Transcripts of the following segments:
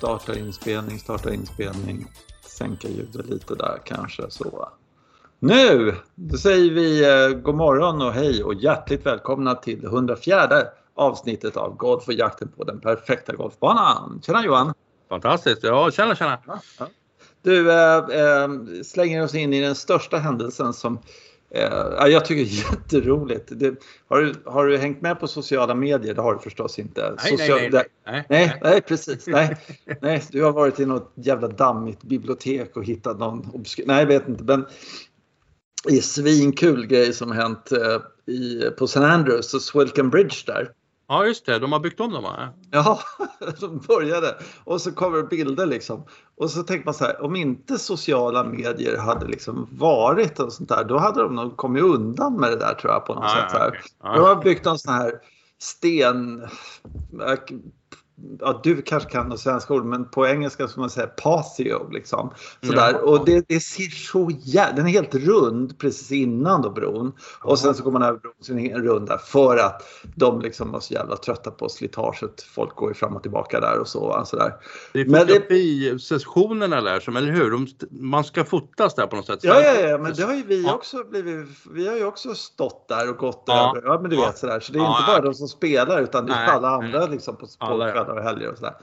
Starta inspelning, starta inspelning. Sänka ljudet lite där kanske så. Nu då säger vi eh, god morgon och hej och hjärtligt välkomna till 104 avsnittet av Golf och jakten på den perfekta golfbanan. Tjena Johan! Fantastiskt! Ja, tjena tjena! Du äh, äh, slänger oss in i den största händelsen som äh, jag tycker är jätteroligt. Det, har, du, har du hängt med på sociala medier? Det har du förstås inte. Nej, Social, nej, nej, nej, nej, nej. precis. Nej, nej, du har varit i något jävla dammigt bibliotek och hittat någon obskyr... Nej, jag vet inte. Men det är svinkul grej som hänt i, på St. Andrews och Swilcan Bridge där. Ja just det, de har byggt om dem va? Ja, de började. Och så kommer bilder liksom. Och så tänker man så här, om inte sociala medier hade liksom varit och sånt där, då hade de nog kommit undan med det där tror jag på något Ja, sätt. Så här. okej. Ja, De har byggt en sån här sten... Ja, du kanske kan något svenska ord, men på engelska ska man säga patio. Liksom. Sådär. Ja. Och det, det ser så jävla... Den är helt rund precis innan då bron. Och sen så går man över bron så är den rund där för att de liksom var så jävla trötta på slitaget. Folk går ju fram och tillbaka där och så. Sådär. Det är fotografi-sessionerna där som, eller hur? De, man ska fotas där på något sätt. Ja, ja, ja, men det har ju vi Ja. också blivit. Vi har ju också stått där och gått Ja. över. Ja, men du vet sådär. Så det är inte bara de som spelar utan det är alla andra liksom på, på Alla, kvällar och helger och sådär.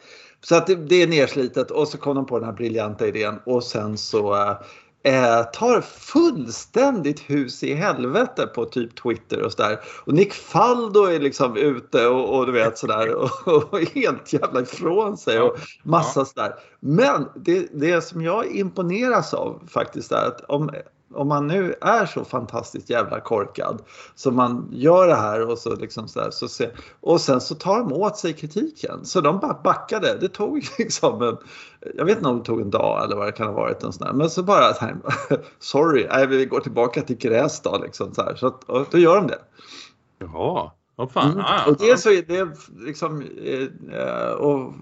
Så att det, det är nerslitet och så kom de på den här briljanta idén och sen så eh, tar fullständigt hus i helvete på typ Twitter och sådär. Och Nick Faldo är liksom ute och, och du vet sådär och, och helt jävla ifrån sig och massa sådär. Men det, det som jag imponeras av faktiskt är att om, om man nu är så fantastiskt jävla korkad så man gör det här och så liksom så, där, så se, och sen så tar de åt sig kritiken. Så de bara backade. Det tog liksom en, jag vet inte om det tog en dag eller vad det kan ha varit en sån där. Men så bara så här, sorry, nej, vi går tillbaka till gräs då liksom så här. Så att, och då gör de det. Jaha, vad fan. Mm. Ja, ja, Och det så är det liksom eh, och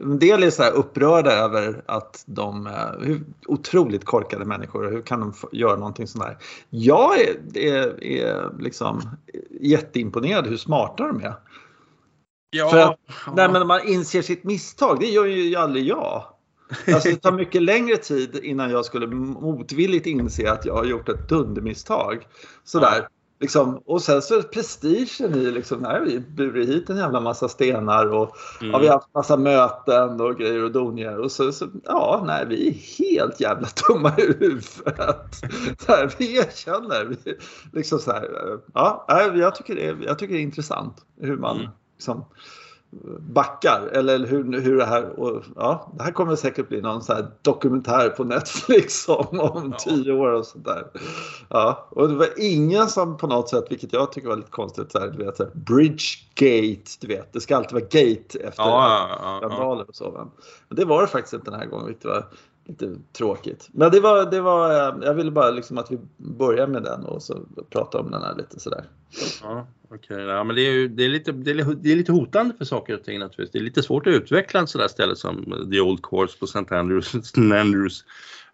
en del är så upprörda över att de eh, hur otroligt korkade människor hur kan de göra någonting sånt här. Jag är, är, är liksom jätteimponerad hur smarta de är. ja, För att- ja. Nej, men man inser sitt misstag, det gör ju aldrig jag. Alltså, det tar mycket längre tid innan jag skulle motvilligt inse att jag har gjort ett dundermisstag. Sådär. Liksom, och sen så är prestigen i liksom, nej, vi burit hit en jävla massa stenar och Mm. ja, vi har haft massa möten och grejer och donier och så, så ja, nej, vi är helt jävla dumma i huvudet. Så här, vi erkänner. Vi, liksom så här, ja, jag tycker, det är, jag tycker det är intressant hur man Mm. liksom, backar eller hur, hur det här och ja, det här kommer säkert bli någon så dokumentär på Netflix om, om Ja. tio år och sådär. Ja, och det var ingen som på något sätt, vilket jag tycker var lite konstigt, så här, du vet, så här, Bridgegate, du vet, det ska alltid vara gate efter Ja, ja, ja, ja. och så. Men men det var det faktiskt inte den här gången, vilket var lite tråkigt. Men det var, det var, eh, jag ville bara liksom att vi börjar med den och så prata om den här lite sådär. Ja, okej. Ja, men det är, ju, det, är lite, det, är, li- det är lite hotande för saker och ting naturligtvis. Det är lite svårt att utveckla en sån där ställe som The Old Course på St. Andrews. St. Andrews.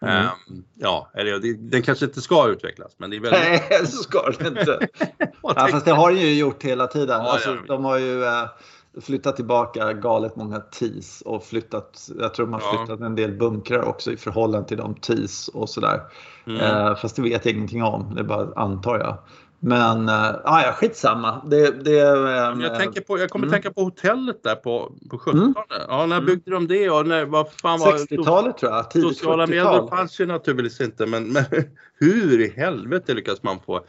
Mm. Ehm, ja, eller det, den kanske inte ska utvecklas men det är väldigt... Nej, så ska det inte. Ja, fast det har den ju gjort hela tiden. Ja, alltså, det har de. har ju eh, flyttat tillbaka galet många tees och flyttat, jag tror har Ja. flyttat en del bunkrar också i förhållande till de tees och sådär. Mm. Eh, fast det vet jag ingenting om, det bara antar jag. Men eh, ah, ja, skitsamma. Det, det, eh, Jag, tänker på, jag kommer Mm. tänka på hotellet där på, på 70-talet. Ja, när byggde de det och när, vad fan var 60-talet tror jag, tidigt Sociala 70-tal. medier fanns ju naturligtvis inte men, men hur i helvete lyckas man få?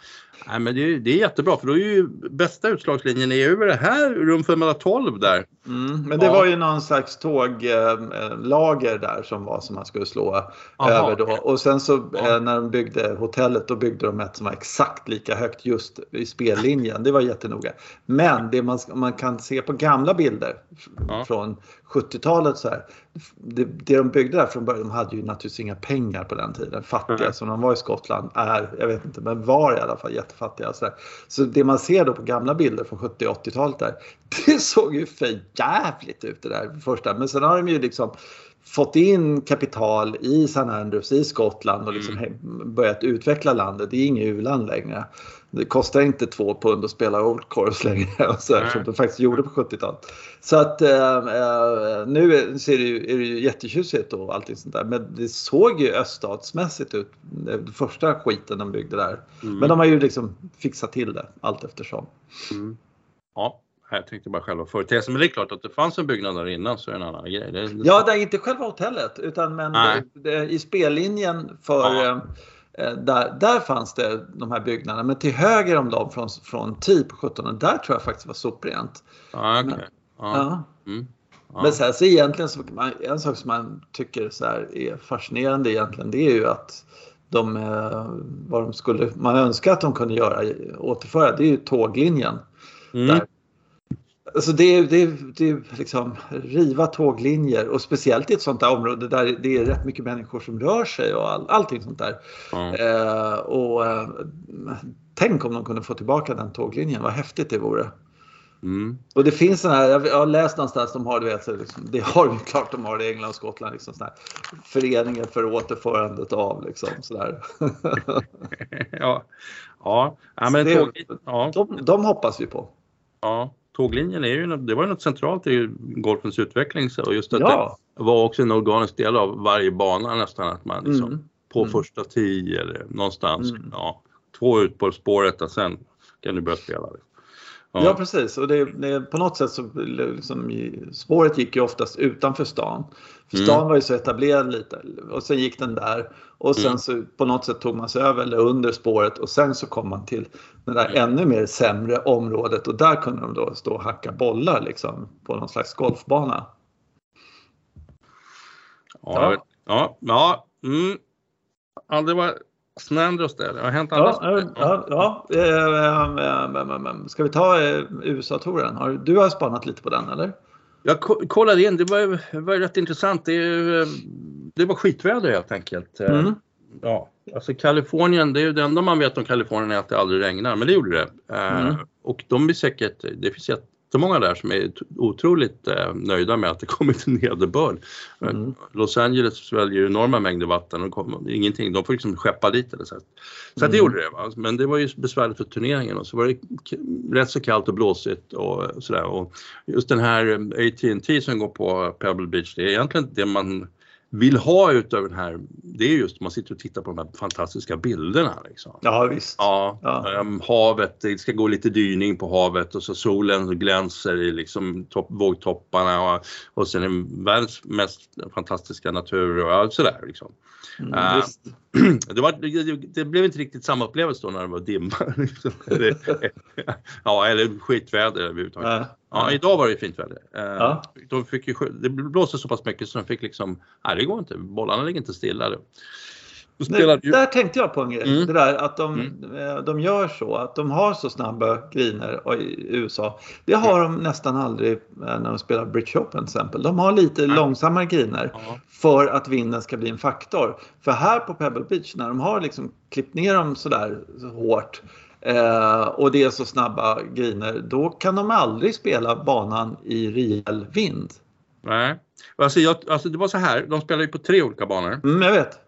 Nej men det är, det är jättebra för då är ju bästa utslagslinjen är ju det här rum 512 där. Mm, men det Ja. var ju någon slags tåglager där som var som man skulle slå Aha, över då. Och sen så Ja. eh, när de byggde hotellet då byggde de ett som var exakt lika högt just i spellinjen. Det var jättenoga. Men det man, man kan se på gamla bilder Ja. från 70-talet så här. Det, det de byggde där från början, de hade ju naturligtvis inga pengar på den tiden. Fattiga Nej. som de var i Skottland är, jag vet inte, men var i alla fall jättefattiga. Så, så det man ser då på gamla bilder från 70 och 80-talet där, det såg ju för jävligt ut det där första. Men sen har de ju liksom fått in kapital i St. Andrews i Skottland och liksom mm. börjat utveckla landet. Det är inget u-land längre. Det kostar inte två pund att spela Old Course längre och så här, som de faktiskt gjorde på 70-talet. Så att eh, eh, nu ser det ju, är det ju jättetjusigt och allting sånt där. Men det såg ju öststatsmässigt ut, det första skiten de byggde där. Mm. Men de har ju liksom fixat till det allt eftersom. Mm. Ja, jag tänkte bara själva företeelsen. Men det är klart att det fanns en byggnad där innan så är det en annan grej. Det är... Ja, det är inte själva hotellet utan men det, det, i spellinjen för ja. eh, där, där fanns det de här byggnaderna. Men till höger om dem från, från TI på 17 där tror jag faktiskt var soprent. Ja, okay. ja. Mm. Men sen så egentligen så en sak som man tycker så är fascinerande egentligen det är ju att de, eh, vad de skulle, man önskar att de kunde göra, återföra, det är ju tåglinjen. Mm. Där Alltså det är, det, är, det är liksom riva tåglinjer och speciellt i ett sånt där område där det är rätt mycket människor som rör sig och all, allting sånt där. Mm. Eh, och eh, Tänk om de kunde få tillbaka den tåglinjen, vad häftigt det vore. Mm. Och det finns sådana här, jag har läst någonstans, de har, du vet, liksom, det har ju klart de har det i England och Skottland, liksom såna här föreningar för återförandet av liksom sådär. ja, ja. ja men det, tåg, ja. De, de hoppas vi på. Ja, tåglinjen är ju, det var ju något centralt i golfens utveckling och just att ja. det var också en organisk del av varje bana nästan att man liksom mm. på mm. första tio eller någonstans, mm. ja, två ut på spåret och sen kan du börja spela. Ja. ja, precis och det, det, på något sätt så liksom, spåret gick ju oftast utanför stan. För mm. stan var ju så etablerad lite och sen gick den där och sen mm. så på något sätt tog man sig över eller under spåret och sen så kom man till det där mm. ännu mer sämre området och där kunde de då stå och hacka bollar liksom på någon slags golfbana. Ja, ja, ja, ja, mm. ja det var Snandros där, det har hänt andra ja, ja, ja. ja. Ska vi ta USA-touren? Du har spanat lite på den eller? Jag kollade in, det var, var rätt intressant. Det, det var skitväder helt enkelt. Mm. Ja, alltså Kalifornien, det är ju det enda man vet om Kalifornien är att det aldrig regnar, men det gjorde det. Mm. Och de är säkert, det finns jättemånga där som är otroligt eh, nöjda med att det kommit nederbörd. Mm. Los Angeles sväljer enorma mängder vatten och kom, ingenting, de får liksom skeppa dit eller så. Så mm. det gjorde det. Va? Men det var ju besvärligt för turneringen och så var det rätt så kallt och blåsigt och sådär. Och just den här eh, AT&T som går på Pebble Beach, det är egentligen det man vill ha utöver den här, det är just man sitter och tittar på de här fantastiska bilderna. Liksom. Ja visst. Ja, ja. Um, havet, det ska gå lite dyning på havet och så solen glänser i liksom topp, vågtopparna och, och sen världens mest fantastiska natur och allt sådär. Liksom. Mm, uh, det, var, det, det, blev inte riktigt samma upplevelse då när det var dimma. Liksom. ja, eller skitväder överhuvudtaget. Ja, idag var det fint väder. Eh, ja. De fick ju, det blåste så pass mycket så de fick liksom, nej det går inte, bollarna ligger inte stilla. Nej, ju... Där tänkte jag på en grej. Mm. Det där att de, mm. Eh, de gör så att de har så snabba griner i USA. Det har de nästan aldrig eh, när de spelar British Open till exempel. De har lite mm. långsammare griner för att vinden ska bli en faktor. För här på Pebble Beach när de har liksom klippt ner dem sådär så hårt eh, och det är så snabba griner, då kan de aldrig spela banan i rejäl vind. Nej, alltså, jag, alltså det var så här, de spelar ju på tre olika banor. Mm, jag vet.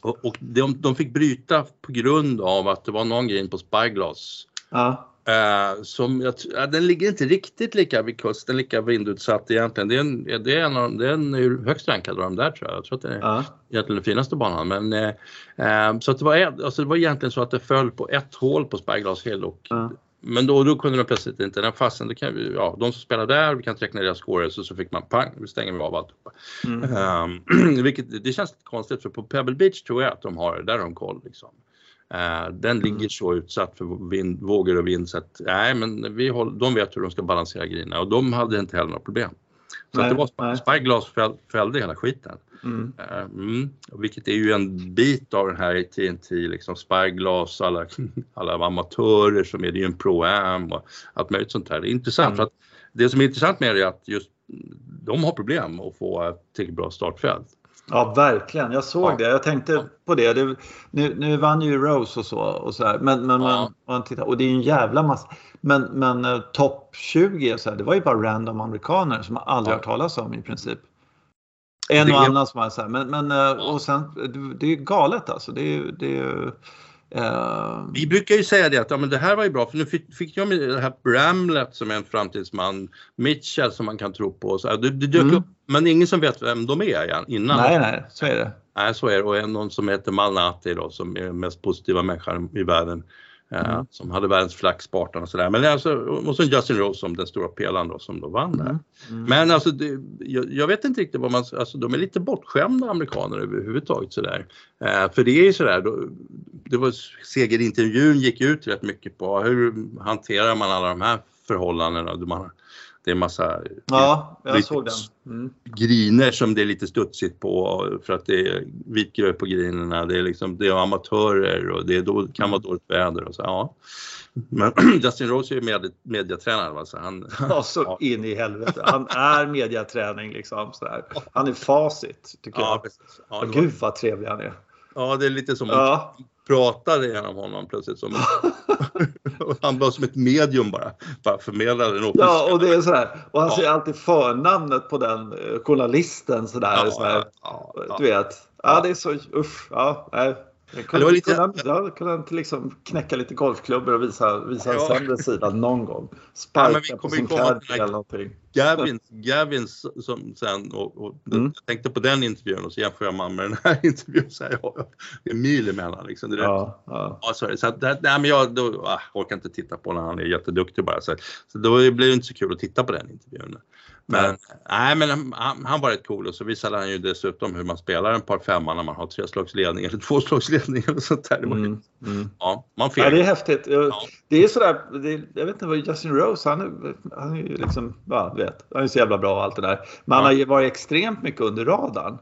Och, och de, de fick bryta på grund av att det var någon grej på Spyglass. Ja. Uh, som jag, uh, den ligger inte riktigt lika vid kusten, lika vindutsatt egentligen. Det är en, det är en, av, det är en högst rankad av de där tror jag. Jag tror att det är ja. egentligen den finaste banan. Men, uh, så att det, var, alltså det var egentligen så att det föll på ett hål på Spyglass Hill och ja. Men då, då kunde de plötsligt inte, den fasen, det kan ja, de som spelar där, vi kan räkna deras scores och så fick man pang, nu stänger vi av alltihopa. Mm. Um, vilket, det känns konstigt för på Pebble Beach tror jag att de har, där har de koll liksom. Uh, den ligger mm. så utsatt för vind, vågor och vind så att nej men vi håll, de vet hur de ska balansera grejerna och de hade inte heller några problem. Så nej, det var Spyglass fäll, fällde hela skiten. Mm. Uh, mm, vilket är ju en bit av den här TNT, liksom Spyglass, alla, alla amatörer som är, det är ju en pro-am och allt möjligt sånt här. Det är intressant mm. för att det som är intressant med det är att just de har problem att få ett bra startfält. Ja, verkligen. Jag såg ja. det. Jag tänkte på det. det. nu, nu vann ju Rose och så. Och, så här. Men, men ja. man, tittar, och det är en jävla massa. Men, men uh, topp 20, så här, det var ju bara random amerikaner som man aldrig ja. hört talas om i princip. En och annan som har så här, men, men ja. och sen, det är galet alltså. Det är, det är, Uh... Vi brukar ju säga det att ja, men det här var ju bra för nu fick, fick jag med det här Bramlett som är en framtidsman, Mitchell som man kan tro på. Så, det, det dök mm. upp, men ingen som vet vem de är innan. Nej, nej, så är det. Nej, så är det. Och någon som heter Malnati då som är den mest positiva människan i världen. Eh, mm. som hade världens flax på och sådär. Men alltså, och så Justin Rose som den stora pelaren då som då vann där. Mm. Mm. Men alltså, det, jag, jag, vet inte riktigt vad man, alltså de är lite bortskämda amerikaner överhuvudtaget sådär. Eh, för det är ju sådär, då, det var segerintervjun gick ut rätt mycket på hur hanterar man alla de här förhållandena. Man, det är massa ja, jag såg den. Mm. griner som det är lite studsigt på för att det är vitgrö på grinerna. Det är, liksom, det är amatörer och det då, kan vara dåligt väder och så. Ja. Men Justin Rose är ju med, mediatränare. Va? Så han, ja, så ja. in i helvete. Han är mediaträning liksom. Sådär. Han är facit tycker ja, jag. Ja, var... Gud vad trevlig han är. Ja, det är lite som ja pratade genom honom plötsligt. Som, han var som ett medium bara, bara förmedlade den Ja, och det är så här. Och han ja. säger alltid förnamnet på den eh, journalisten sådär. Ja, så här. Ja, ja, du vet. Ja, det är så, usch. Ja, nej. Kunde, ja, lite... kunde, jag kunde inte liksom knäcka lite golfklubbor och visa, visa en sämre sida någon gång. Sparka ja, på sin caddy eller någonting. Gavin, Gavin som sen, och, och mm. jag tänkte på den intervjun och så jämför man med den här intervjun. Så här, ja, det är mil emellan liksom. Det ja, ja. ja sorry. Så att, nej, men jag då, ah, orkar inte titta på när han är jätteduktig bara. Så, så då blir det inte så kul att titta på den intervjun. Men, nej, men han, han var rätt cool och så visade han ju dessutom hur man spelar en par femma när man har tre slags ledning eller två slags ledning eller sånt där. Mm, mm. Ja, man ja, det är häftigt. Ja. Det är sådär, det är, jag vet inte vad Justin Rose, han är, han är ju liksom, ja, vet, han är så jävla bra och allt det där. Men ja. han har ju varit extremt mycket under radarn.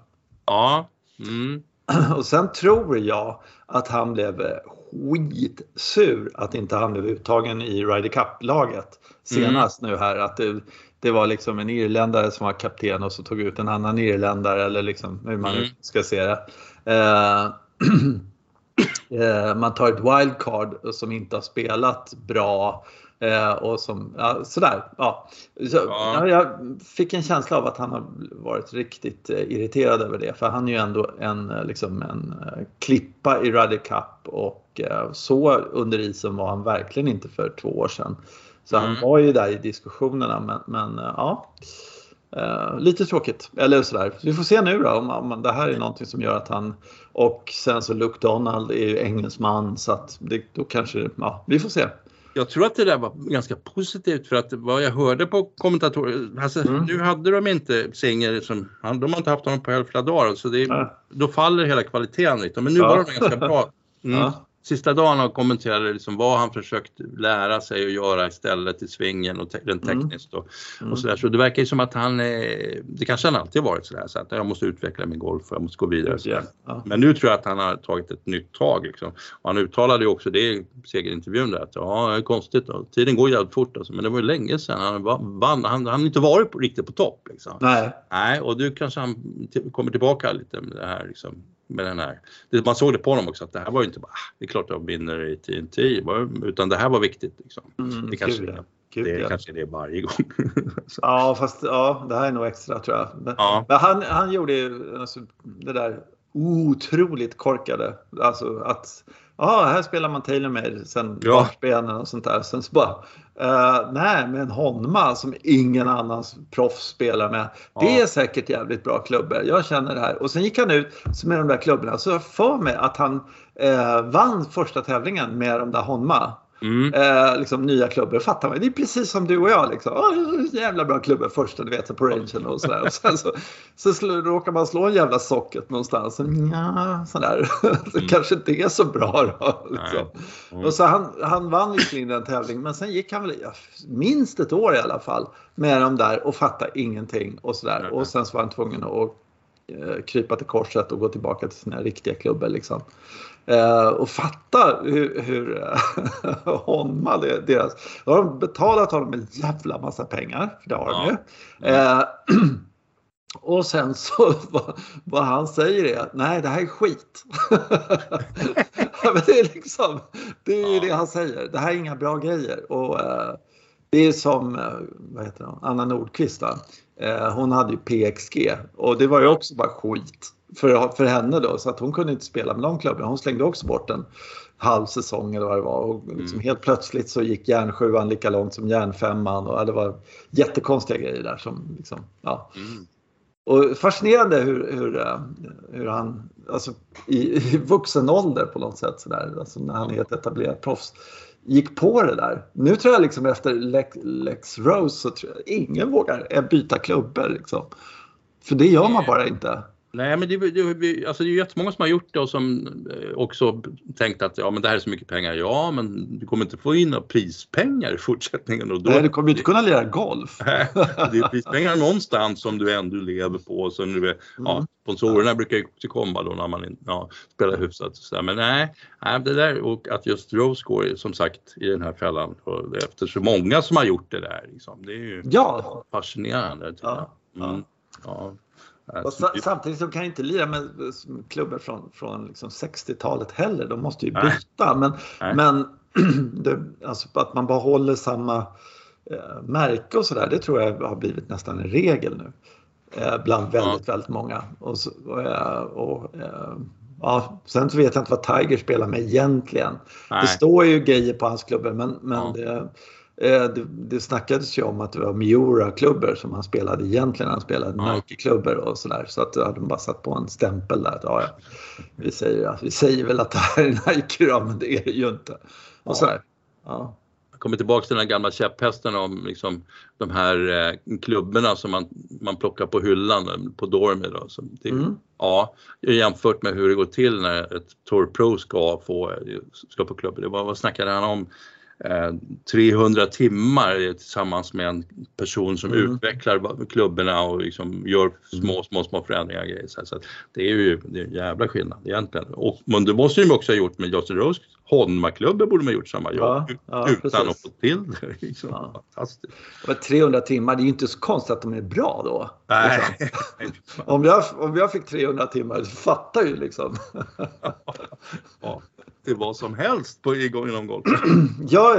Ja. Mm. Och sen tror jag att han blev skitsur att inte han blev uttagen i Ryder Cup-laget senast mm. nu här. Att det, det var liksom en irländare som var kapten och så tog ut en annan irländare eller liksom hur man mm. ska se det. Eh, eh, man tar ett wildcard som inte har spelat bra eh, och som, ja, sådär. Ja. Så, ja. Jag fick en känsla av att han har varit riktigt eh, irriterad över det för han är ju ändå en, eh, liksom en klippa i Ryder Cup och så under isen var han verkligen inte för två år sedan. Så mm. han var ju där i diskussionerna men, men eh, ja. Uh, lite tråkigt. Eller sådär. Vi får se nu då om, om det här är någonting som gör att han och sen så Luke Donald är ju engelsman så att det, då kanske, ja vi får se. Jag tror att det där var ganska positivt för att vad jag hörde på kommentatorer, alltså, mm. nu hade de inte Singer som, de har inte haft honom på hälften dagar så det, då faller hela kvaliteten lite men nu ja. var de ganska bra. Mm. Ja sista dagen han kommenterade liksom vad han försökt lära sig att göra istället i svingen och te rent mm. tekniskt och, mm. och sådär. Så det verkar ju som att han, det kanske han alltid varit sådär så att jag måste utveckla min golf och jag måste gå vidare. Yeah. Ja. Men nu tror jag att han har tagit ett nytt tag liksom. Och han uttalade ju också det i segerintervjun där att ja, det är konstigt då. Tiden går jävligt fort alltså, men det var ju länge sedan han vann. Han har inte varit på, riktigt på topp liksom. Nej. Nej, och nu kanske han kommer tillbaka lite med det här liksom med den här. Man såg det på honom också att det här var ju inte bara, ah, det är klart jag vinner i TNT, utan det här var viktigt. Liksom. Mm, det kanske, det, Gud, det ja. kanske det är varje gång. ja, fast ja, det här är nog extra tror jag. Men, ja. men han, han gjorde ju alltså, det där otroligt korkade. Alltså att ja, här spelar man Taylor med sen ja. och sånt där. Sen så bara, uh, nej, men Honma som ingen annan proffs spelar med. Ja. Det är säkert jävligt bra klubbor. Jag känner det här. Och sen gick han ut med de där klubborna. Så jag för mig att han uh, vann första tävlingen med de där Honma. Mm. Eh, liksom nya klubbor, fattar man. Det är precis som du och jag. Liksom. Oh, jävla bra klubbor första, du vet, på rangen och sådär. Och sen så, så slå, råkar man slå en jävla socket någonstans. Och, ja, sådär. så mm. kanske inte är så bra då. Liksom. Mm. Och så han, han vann visserligen den tävlingen, men sen gick han väl minst ett år i alla fall med de där och fattade ingenting och sådär. Och sen så var han tvungen att eh, krypa till korset och gå tillbaka till sina riktiga klubbor. Liksom. Eh, och fatta hur, hur Honma, deras, då har de betalat honom en jävla massa pengar, för det har de ju. Eh, och sen så vad, vad, han säger är att nej det här är skit. det är liksom, det är ju det han säger, det här är inga bra grejer. Och, eh, det är som, eh, vad heter hon, Anna Nordqvist Eh, hon hade ju PXG och det var ju också bara skit för, för henne då så att hon kunde inte spela med de klubbarna. Hon slängde också bort en halv säsong eller vad det var och liksom mm. helt plötsligt så gick järnsjuan lika långt som järnfemman och det var jättekonstiga grejer där som liksom, ja. Mm. Och fascinerande hur, hur, eh, hur han, alltså i, i vuxen ålder på något sätt sådär, alltså när han är ett etablerat proffs, gick på det där. Nu tror jag liksom efter Lex, Lex Rose så tror jag ingen vågar byta klubbor liksom. För det gör man bara inte. Nej, men det, det, alltså det är jättemånga som har gjort det och som eh, också tänkt att ja, men det här är så mycket pengar. Ja, men du kommer inte få in några prispengar i fortsättningen. Och då, Nej, du kommer inte kunna lira golf. det är prispengar någonstans som du ändå lever på. Så nu är, mm. ja, sponsorerna brukar ju också komma då när man ja, spelar hyfsat. Så men nej, nej, det där och att just Rose går som sagt i den här fällan och efter så många som har gjort det där. Liksom, det är ju ja. fascinerande. Ja. Mm. ja. Samtidigt så kan jag inte lira med klubbar från, från liksom 60-talet heller. De måste ju byta. Men, men det, alltså att man behåller samma eh, märke och sådär, det tror jag har blivit nästan en regel nu. Eh, bland väldigt, ja. väldigt många. Och, och, eh, och eh, ja, sen så vet jag inte vad Tiger spelar med egentligen. Nej. Det står ju grejer på hans klubbor men, men ja. det, det, det snackades ju om att det var Miura-klubbor som han spelade egentligen. Han spelade ja. Nike-klubbor och sådär. Så att då hade de bara satt på en stämpel där. Ja, vi, säger, vi säger väl att det här är Nike då, men det är det ju inte. Och sådär. Ja. Jag kommer tillbaka till den gamla käpphästen om liksom, de här eh, klubborna som man, man plockar på hyllan eh, på Dormy. Då. Så det, mm. Ja, jämfört med hur det går till när ett Tour Pro ska få ska på klubben. Det var, vad snackade han om? 300 eh, timmar tillsammans med en person som mm. utvecklar klubborna och liksom gör små, mm. små, små förändringar. Grejer. Så det är ju det är en jävla skillnad egentligen. Och, men det måste de också ha gjort med Justin Rose. Holmaklubben borde man gjort samma jobb ja, ja, utan precis. att få till det. Liksom. Ja. Fantastiskt. 300 timmar, det är ju inte så konstigt att de är bra då. Nej. Liksom. om, jag, om jag fick 300 timmar, fattar ju liksom. ja till vad som helst på, inom golf. ja,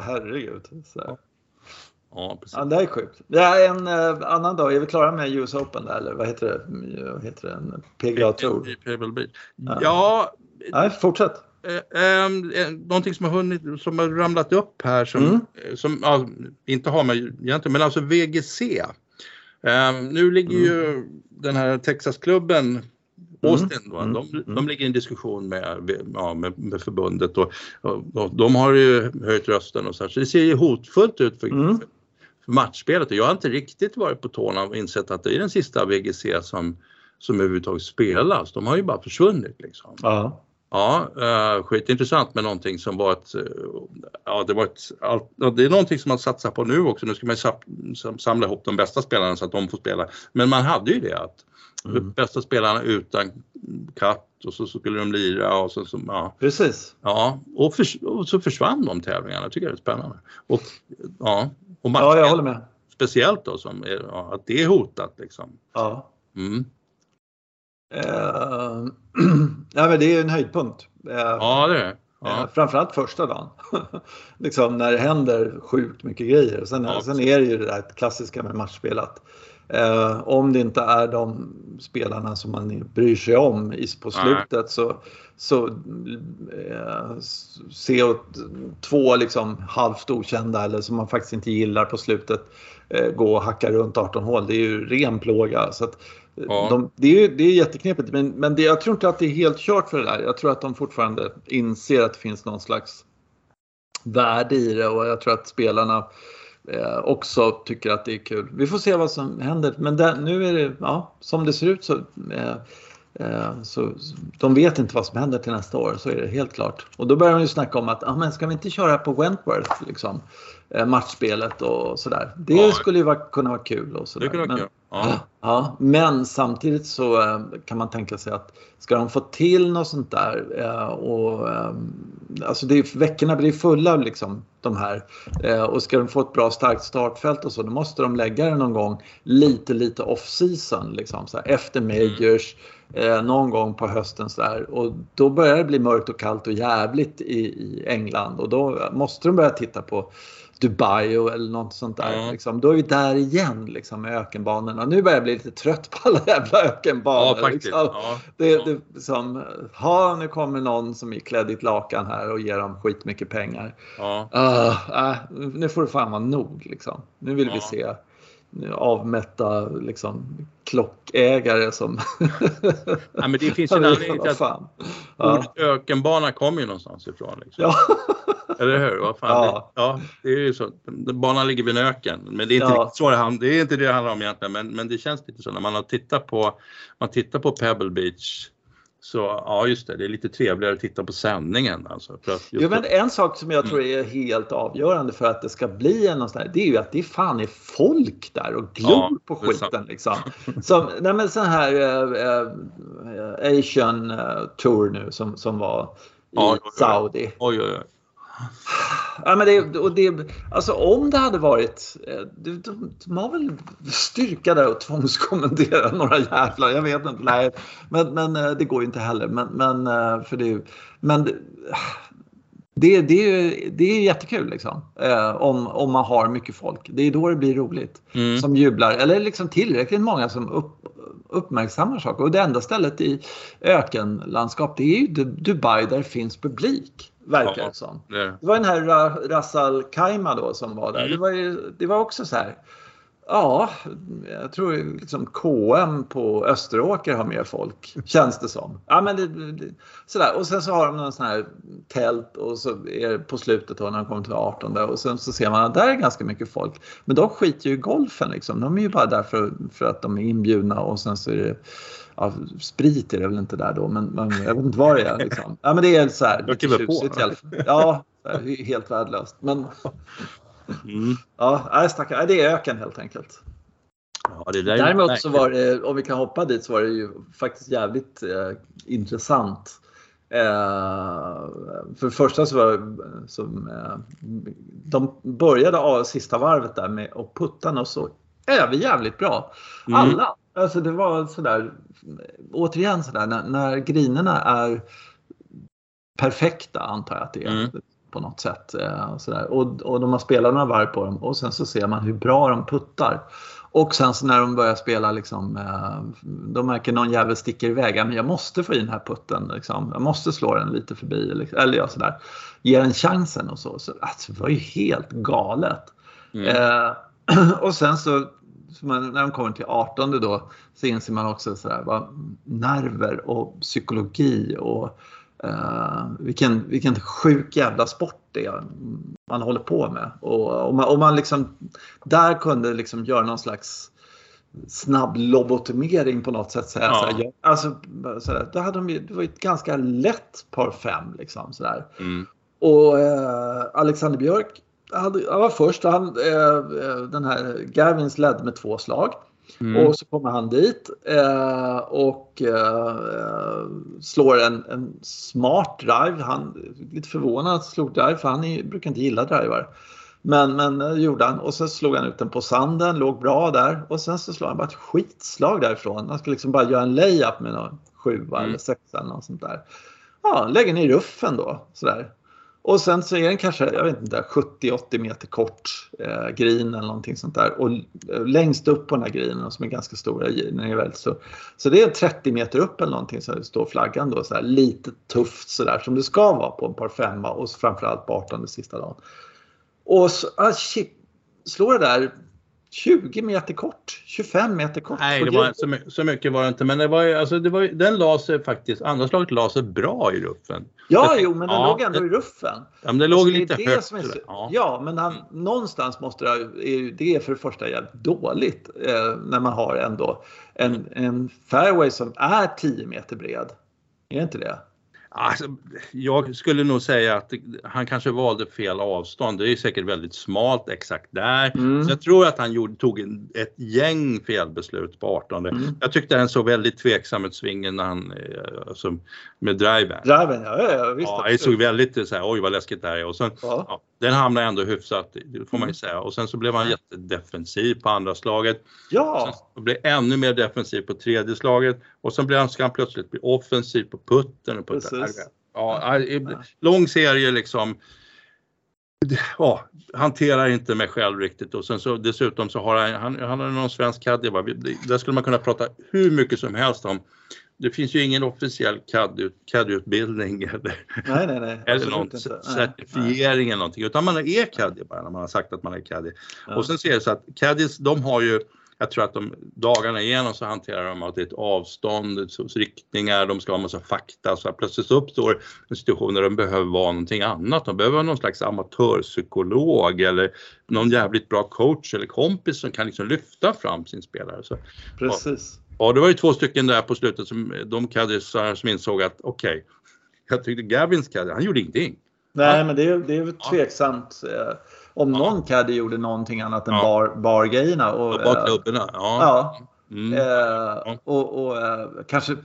herregud. Så. Ja, precis. Ja, det är sjukt. Ja, en eh, annan dag, är vi klara med US Open där, eller vad heter det? Vad heter det? PGA Tour? Pebble Beach. Ja. ja. Nej, fortsätt. Eh, eh, någonting som har hunnit, som har ramlat upp här som, mm. Eh, som ja, inte har med egentligen, men alltså VGC. Eh, nu ligger mm. ju den här Texasklubben Mm. Austin då, mm. de, de mm. ligger i en diskussion med, ja, med, med förbundet och, och, de har ju höjt rösten och så här, så det ser ju hotfullt ut för, mm. för, för matchspelet jag har inte riktigt varit på tårna och insett att det är den sista VGC som, som överhuvudtaget spelas. De har ju bara försvunnit liksom. Ja. Ja, uh, skitintressant med någonting som var ett, uh, ja det var ett, all, det är någonting som man satsar på nu också. Nu ska man samla ihop de bästa spelarna så att de får spela. Men man hade ju det att Mm. Bästa spelarna utan katt och så, så skulle de lira och så, så ja. Precis. Ja, och, för, och, så försvann de tävlingarna. Jag tycker det är spännande. Och, ja, och matchen, ja, jag håller med. Speciellt då som är, ja, att det är hotat liksom. Ja. Mm. Uh, ja men det är en höjdpunkt. Uh, ja det är det. Ja. Uh, framförallt första dagen. liksom när det händer sjukt mycket grejer. Sen, ja, sen är det ju det där klassiska med matchspelat Eh, om det inte är de spelarna som man bryr sig om på slutet så, så eh, se två liksom halvt okända eller som man faktiskt inte gillar på slutet eh, gå och hacka runt 18 hål. Det är ju ren plåga. Så att, eh, ja. de, det, är, det är jätteknepigt men, men det, jag tror inte att det är helt kört för det där. Jag tror att de fortfarande inser att det finns någon slags värde i det och jag tror att spelarna också tycker att det är kul. Vi får se vad som händer. Men där, nu är det, ja, som det ser ut så, eh, eh, så de vet inte vad som händer till nästa år, så är det helt klart. Och då börjar de ju snacka om att, ah, men ska vi inte köra på Wentworth, liksom, eh, matchspelet och sådär. Det ja. skulle ju vara, kunna vara kul och sådär. Det kunde vara kul. Ja. ja. men samtidigt så eh, kan man tänka sig att ska de få till något sånt där eh, och alltså det är, veckorna blir fulla liksom de här och ska de få ett bra starkt startfält och så då måste de lägga det någon gång lite lite off season liksom så här, efter majors mm. någon gång på hösten så där och då börjar det bli mörkt och kallt och jävligt i, i England och då måste de börja titta på Dubai eller något sånt där. Mm. Liksom. Då är vi där igen liksom, med ökenbanorna. Nu börjar jag bli lite trött på alla jävla ökenbanor. Ja, liksom. ja. Det, det, som, ha, nu kommer någon som är klädd i ett lakan här och ger dem skitmycket pengar. Ja. Uh, uh, nu får det fan vara nog. Liksom. Nu vill vi se avmätta liksom, klockägare som... ja, men det finns ju en anledning till att ordet ökenbana kommer ju någonstans ifrån. Liksom. Ja. Eller hur? Vad fan, ja. Det, ja, det är ju så. Banan ligger vid en öken. Men det är inte ja. så det, det är inte det det handlar om egentligen. Men, men det känns lite så när man har tittat på, man tittar på Pebble Beach så ja, just det, det är lite trevligare att titta på sändningen. Alltså, för att jo, men en sak som jag tror mm. är helt avgörande för att det ska bli en sån här, det är ju att det fan är folk där och glor ja, på skiten. Liksom. Som, nej, men sån här äh, äh, Asian äh, Tour nu som, som var i ja, Saudi. Oj, oj, oj. Ja, men det, och det, alltså om det hade varit... Eh, de, de, de har väl styrka där och tvångskommendera några jävlar. Jag vet inte. Nej, men, men eh, det går ju inte heller. Men, men, eh, för det, men det, det, är, det är jättekul liksom. om, om man har mycket folk. Det är då det blir roligt. Mm. Som jublar. Eller liksom tillräckligt många som upp, uppmärksammar saker. Och det enda stället i ökenlandskap det är ju Dubai där det finns publik. Verkar ja, det som. Det. det var den här Rassal Kaima då som var där. Mm. Det, var ju, det var också så här. Ja, jag tror liksom KM på Österåker har mer folk, känns det som. Ja, men det, det, sådär. Och sen så har de någon sån här tält och så är det på slutet då när de kommer till 18 och sen så ser man att där är ganska mycket folk. Men de skiter ju i golfen liksom. De är ju bara där för, för att de är inbjudna och sen så är det ja, sprit är det väl inte där då, men, men jag vet inte vad det är. Liksom. Ja, men det är så här lite tjusigt fall. Ja, helt värdelöst. Men mm. ja, stackare, det är öken helt enkelt. Ja, det där Däremot så var det, om vi kan hoppa dit, så var det ju faktiskt jävligt eh, intressant. Eh, för det första så var som, eh, de började av sista varvet där med att putta något så överjävligt bra. Mm. Alla. Alltså det var sådär återigen sådär när, när grinerna är perfekta antar jag att det är. Mm. På något sätt. Eh, sådär. Och, och de har spelat några varv på dem och sen så ser man hur bra de puttar. Och sen så när de börjar spela, liksom, eh, de märker någon jävel sticker iväg. men jag måste få i den här putten. Liksom. Jag måste slå den lite förbi. Liksom. Eller ja, sådär. Ge den chansen och så. så alltså, det var ju helt galet. Mm. Eh, och sen så man, när de kommer till 18 då så inser man också så vad nerver och psykologi och uh, vilken, vilken sjuk jävla sport det är man håller på med. Och, och man, och man liksom där kunde liksom göra någon slags snabb lobotomering på något sätt. Säga, ja. såhär, alltså, såhär, då hade de, det var ett ganska lätt par fem. Liksom, sådär. Mm. Och eh, Alexander Björk han var först. Han, eh, eh, den här Gavins ledde med två slag. Mm. Och så kommer han dit eh, och eh, slår en, en, smart drive. Han lite förvånad att slog drive för han är, brukar inte gilla drivar. Men, men det gjorde han och så slog han ut den på sanden, låg bra där och sen så slår han bara ett skitslag därifrån. Han skulle liksom bara göra en layup med någon sjua mm. eller sexa eller något sånt där. Ja, lägger i ruffen då sådär. Och sen så är den kanske, jag vet inte, 70-80 meter kort eh, green eller någonting sånt där. Och längst upp på den här greenen som är ganska stora, den är väldigt så, så det är 30 meter upp eller någonting så står flaggan då så här, lite tufft sådär som det ska vara på en par femma och framförallt på 18 sista dagen. Och så, ah, shit, slår det där 20 meter kort, 25 meter kort. Nej, det var så, så, mycket var det inte. Men det var ju, alltså, det var, den la sig faktiskt, andra slaget la sig bra i ruffen. Ja, jag, jo, men den ja, låg ändå det, i ruffen. Ja, men det låg alltså, lite det högt. Så, ja. ja. men han, någonstans måste det, det är för det första jävligt dåligt eh, när man har ändå en, en fairway som är 10 meter bred. Är det inte det? Alltså, jag skulle nog säga att han kanske valde fel avstånd. Det är säkert väldigt smalt exakt där. Mm. Så jag tror att han gjorde, tog en, ett gäng felbeslut på 18. Mm. Jag tyckte han såg väldigt tveksam ut svingen när han, eh, alltså, med driven. Driven, ja, ja visst. Ja, det såg väldigt så här, oj vad läskigt det här är. Och sen, ja. Ja, den hamnade ändå hyfsat, det får man ju mm. säga. Och sen så blev han jättedefensiv på andra slaget. Ja. Sen blev ännu mer defensiv på tredje slaget och sen blev han, ska han plötsligt bli offensiv på putten. Och på Precis. Ja, lång serie liksom. ja, hanterar inte mig själv riktigt och sen så dessutom så har han, han, han har någon svensk caddy. Där skulle man kunna prata hur mycket som helst om. Det finns ju ingen officiell CAD-utbildning eller, nej, nej, nej, eller någon certifiering eller någonting utan man är caddy bara när man har sagt att man är caddy. Ja. Och sen ser det så att caddies de har ju jag tror att de dagarna igenom så hanterar de att det är ett avstånd, riktningar, de ska ha massa fakta. Så plötsligt så uppstår en situation där de behöver vara någonting annat. De behöver vara någon slags amatörpsykolog eller någon jävligt bra coach eller kompis som kan liksom lyfta fram sin spelare. Så, Precis. Ja, det var ju två stycken där på slutet som de caddisar som insåg att okej, okay, jag tyckte Gavins caddy, han gjorde ingenting. Nej, ja. men det är, det är tveksamt. Ja om ja. någon caddy gjorde någonting annat än ja. bar, bargrejerna. Och, bar klubborna, ja. ja. Mm. Eh, och, och eh, kanske,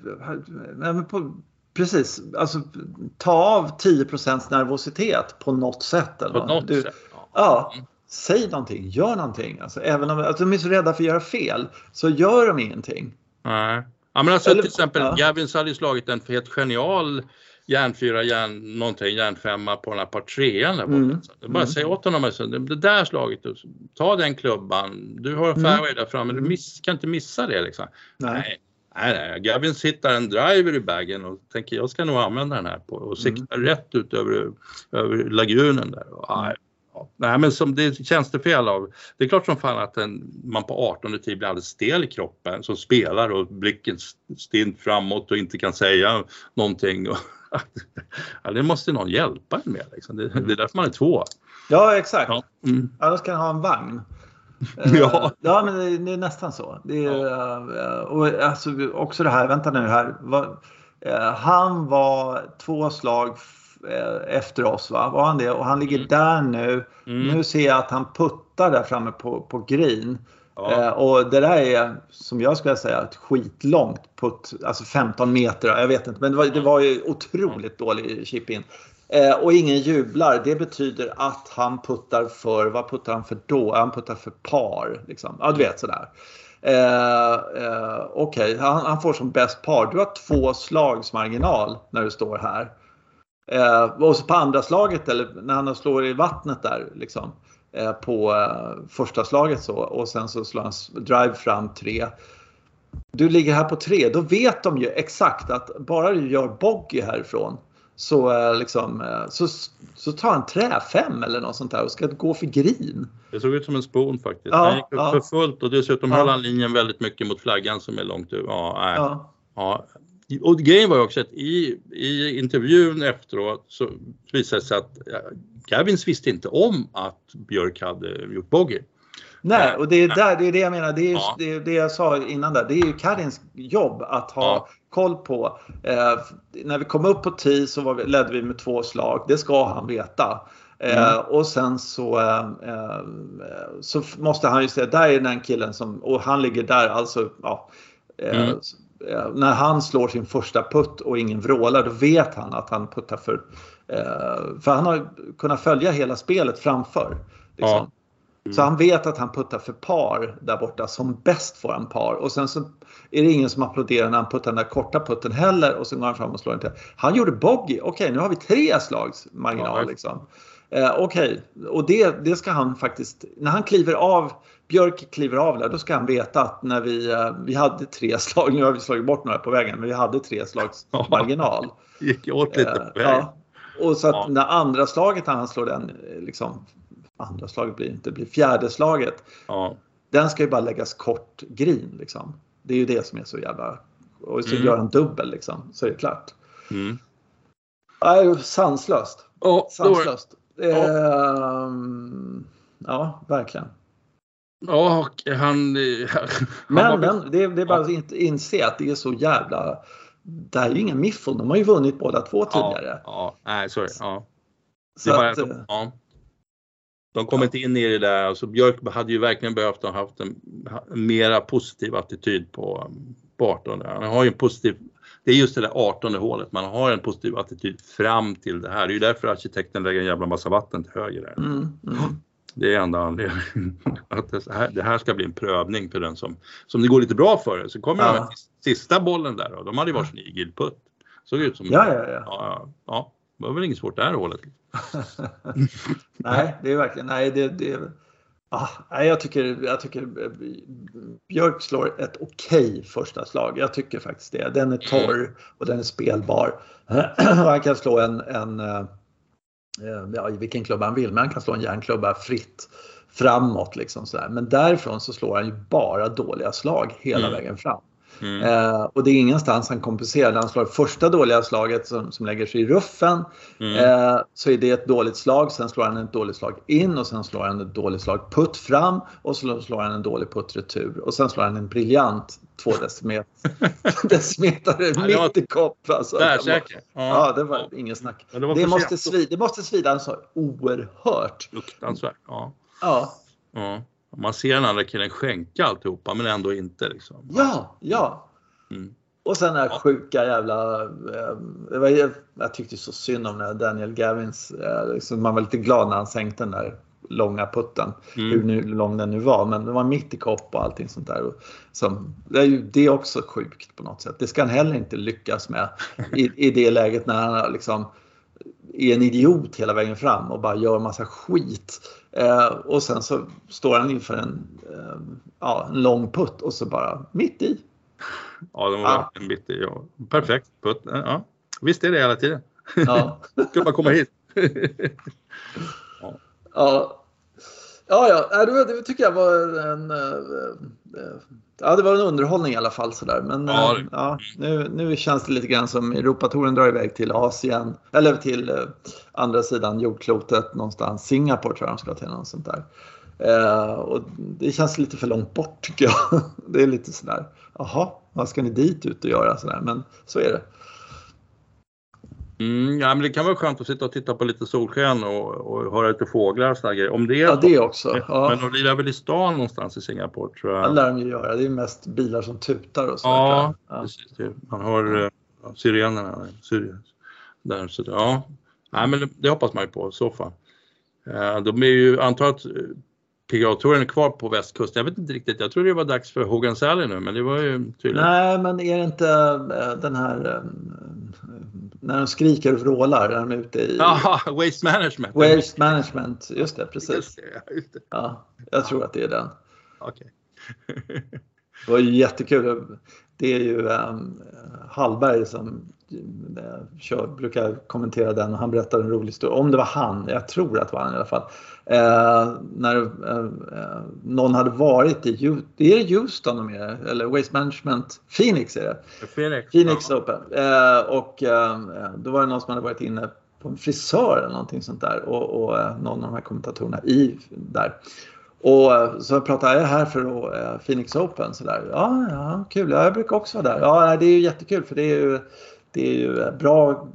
men på, precis, alltså ta av 10% nervositet på något sätt. Eller på något du, sätt, ja. ja. Mm. Säg någonting, gör någonting. Alltså, även om alltså, de är så rädda för att göra fel så gör de ingenting. Nej. Ja, men alltså, eller, till exempel ja. Gavins hade ju slagit en helt genial järnfyra, järn, någonting, järnfemma på den här par trean där borta. Mm. bara mm. säg åt honom, alltså, det där slaget, ta den klubban, du har en mm. fairway där framme, du miss, kan inte missa det liksom. Nej. nej. Nej, nej. Gavin hittar en driver i bagen och tänker jag ska nog använda den här på och sikta mm. rätt ut över, över lagunen där. Och, nej, ja. Nej men som det känns det fel av. Det är klart som fan att en, man på 18 tid blir alldeles stel i kroppen som spelar och blicken stint framåt och inte kan säga någonting. Och, ja, det måste någon hjälpa en med. Liksom. Det, det, är därför man är två. Ja, exakt. Ja. Mm. Annars kan ha en vagn. ja. Eh, ja, men det, det, är nästan så. Det är, ja. och alltså, också det här, vänta nu här. Var, eh, han var två slag eh, efter oss, va? var han det? Och han ligger mm. där nu. Mm. Nu ser jag att han puttar där framme på, på green. Ja. Eh, och det där är, som jag skulle säga, ett skitlångt putt. Alltså 15 meter, jag vet inte. Men det var, det var ju otroligt dålig chip-in. Eh, och ingen jublar. Det betyder att han puttar för, vad puttar han för då? Han puttar för par. Liksom. Ja, du vet sådär. Eh, eh, Okej, okay. han, han, får som bäst par. Du har två slags marginal när du står här. Eh, och så på andra slaget eller när han slår i vattnet där liksom. Eh, på eh, första slaget så och sen så slår han drive fram tre. Du ligger här på tre, då vet de ju exakt att bara du gör bogey härifrån så, eh, liksom, så, så tar han trä fem eller något sånt där och ska gå för green. Det såg ut som en spon faktiskt. Ja, han gick upp ja. för fullt och dessutom ja. höll han linjen väldigt mycket mot flaggan som är långt ut. Ja. Ja. ja. Och grejen var ju också att i, i intervjun efteråt så visade det sig att Gavins visste inte om att Björk hade gjort bogey. Nej, och det är, där, det är det jag menar. Det är ja. det, det, jag sa innan där. Det är ju Karins jobb att ha ja. koll på. Eh, när vi kom upp på 10 så vi, ledde vi med två slag. Det ska han veta. Eh, mm. och sen så, eh, eh så måste han ju säga, där är den killen som, och han ligger där alltså, ja, mm. När han slår sin första putt och ingen vrålar, då vet han att han puttar för Eh, för han har kunnat följa hela spelet framför. Liksom. Ja. Mm. Så han vet att han puttar för par där borta. Som bäst får han par. Och sen så är det ingen som applåderar när han puttar den där korta putten heller. Och sen går han fram och slår den till. Han gjorde bogey. Okej, okay, nu har vi tre slags marginal. Ja. Liksom. Eh, Okej, okay. och det, det ska han faktiskt... När han kliver av, Björk kliver av där, då ska han veta att när vi, eh, vi hade tre slag, nu har vi slagit bort några på vägen, men vi hade tre slags marginal. gick åt lite på vägen. Ja. Och så att ja. när andra slaget han slår den, liksom, andra slaget blir inte, blir fjärde slaget. Ja. Den ska ju bara läggas kort green liksom. Det är ju det som är så jävla... Och så mm. gör en dubbel liksom, så är det klart. Mm. Nej, sanslöst. Oh, sanslöst. Ja. Ehm, ja, verkligen. Ja, och han... men, han men det, det, är bara att inse att det är så jävla det här är ju inga miffon. De har ju vunnit båda två tidigare. Ja, ja. nej sorry. Ja. Så att, de, ja. de kom ja. inte in i det där. Alltså Björk hade ju verkligen behövt ha haft en, en mera positiv attityd på, på 18. Han har ju en positiv det är just det där 18 hålet, man har en positiv attityd fram till det här. Det är ju därför arkitekten lägger en jävla massa vatten till höger där. Mm, mm. Det är enda anledningen. Att det här, det här, ska bli en prövning för den som, som det går lite bra för. Så kommer ja. de sista bollen där och de hade ju varsin igelputt. Såg ut som... Ja, ja, ja. ja, ja. Det var väl inget svårt det här hålet. nej, det är verkligen, nej det, det Ah, jag, tycker, jag tycker eh, Björk slår ett okej okay första slag. Jag tycker faktiskt det. Den är torr och den är spelbar. han kan slå en, en eh, ja, i vilken klubba han vill, men han kan slå en järnklubba fritt framåt. Liksom så Men därifrån så slår han ju bara dåliga slag hela mm. vägen fram. Mm. Eh, och det är ingenstans han kompenserar. När han slår första dåliga slaget som, som lägger sig i ruffen mm. eh, så är det ett dåligt slag. Sen slår han ett dåligt slag in och sen slår han ett dåligt slag putt fram och så slår han en dålig putt retur. Och sen slår han en briljant två decimeter mitt i kopp. Alltså. Tvärsäker? Ja. ja, det var ja. ingen snack. Det, det, måste svida, det måste svida så oerhört. Fruktansvärt. Ja. ja. ja. Man ser den andra killen skänka alltihopa men ändå inte. Liksom. Ja, ja. Mm. Och sen den här sjuka jävla... Eh, var, jag tyckte så synd om den Daniel Gavins. Eh, liksom, man var lite glad när han sänkte den där långa putten. Mm. Hur nu, lång den nu var. Men den var mitt i kopp och allting sånt där. Som, det är ju det är också sjukt på något sätt. Det ska han heller inte lyckas med i, i det läget när han liksom är en idiot hela vägen fram och bara gör massa skit. Eh, och sen så står han inför en, eh, ja, en lång putt och så bara mitt i. Ja, de var ah. mitt i. Ja. Perfekt putt. Ja. Visst är det hela tiden. Ja. Skulle man komma hit. ja. ja. Ja, ja, det, det tycker jag var en, eh, eh, ja, det var en underhållning i alla fall. Sådär. Men ja, det... ja, nu, nu känns det lite grann som Europatouren drar iväg till Asien, eller till andra sidan jordklotet någonstans. Singapore tror jag de ska till, något sånt där. Eh, och det känns lite för långt bort tycker jag. Det är lite sådär, jaha, vad ska ni dit ut och göra? Sådär. Men så är det. Mm, ja, men det kan vara skönt att sitta och titta på lite solsken och, och höra lite fåglar och sådana grejer. Om det ja, det också. Ja. Men de lirar väl i stan någonstans i Singapore tror jag. Det lär de ju göra. Det är mest bilar som tutar och så. Ja, ja. precis. Man hör uh, sirenerna. Syren, där, så, ja. Nej, men det, det hoppas man ju på i så fall. Uh, de är ju, antar att PGA-touren är kvar på västkusten. Jag vet inte riktigt, jag tror det var dags för Hogan Sally nu men det var ju tydligt. Nej men är det inte eh, den här eh, när de skriker och vrålar när de är ute i... Ja, Waste Management. Waste Management, just det precis. Just det, just det. Ja, jag tror att det är den. Okej. Okay. det var ju jättekul. Det är ju um, Hallberg som kör, brukar kommentera den och han berättar en rolig historia. Om det var han, jag tror att det var han i alla fall. Eh, när eh, någon hade varit i, det är Houston de är, eller Waste Management, Phoenix är det. Phoenix, Phoenix ja. Open. Eh, och eh, då var det någon som hade varit inne på en frisör eller någonting sånt där och, och eh, någon av de här kommentatorerna i där. Och eh, så pratade jag här för eh, Phoenix Open sådär. Ja, ja, kul. Ja, jag brukar också vara där. Ja, det är ju jättekul för det är ju det är ju eh, bra,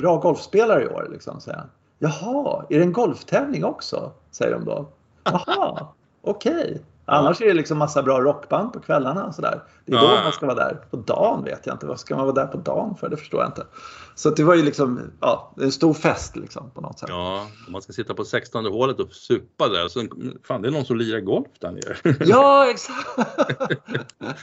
bra golfspelare i år. Liksom, säger han. Jaha, är det en golftävling också? Säger de då. Jaha, okej. Okay. Annars är det liksom massa bra rockband på kvällarna. Och sådär. Det är då man ska vara där. På dagen vet jag inte. Vad ska man vara där på dagen för? Det förstår jag inte. Så det var ju liksom ja, en stor fest liksom, på något sätt. Ja, om man ska sitta på 16 hålet och supa där. Så, fan, det är någon som lirar golf där nere. Ja, exakt.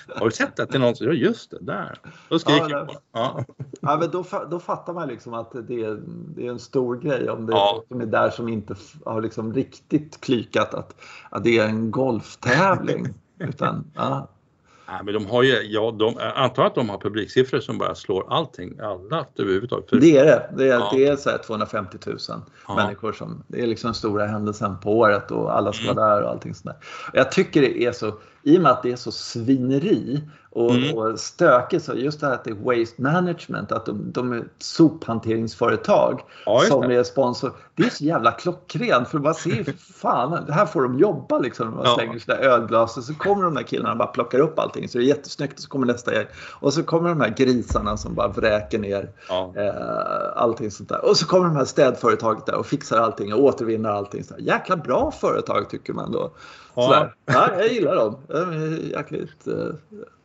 Har du sett att det är någon som, ja just det, där. Då skriker ja, jag. Ja. ja, men då, då fattar man liksom att det är, det är en stor grej om det är ja. är där som inte har liksom riktigt klykat att, att det är en golftävling. Utan, ja. Nej, men de har ju, ja, de, jag antar att de har publiksiffror som bara slår allting, alla överhuvudtaget. Det är det. Det är, ja. det är så 250 000 ja. människor som, det är liksom stora händelsen på året och alla ska mm. vara där och allting sånt där. Jag tycker det är så, i och med att det är så svineri och, mm. och stökigt, så just det här att det är Waste Management, att de, de är sophanteringsföretag ja, som är sponsor. Det är så jävla klockrent för man ser fan, här får de jobba liksom. Man ja. slänger sina ölglas och så kommer de där killarna och bara plockar upp allting så det är jättesnyggt och så kommer nästa gäng. Och så kommer de här grisarna som bara vräker ner ja. eh, allting sånt där. Och så kommer de här städföretaget där och fixar allting och återvinner allting. Så Jäkla bra företag tycker man då. Ja. ja, jag gillar dem. Jäkligt, eh,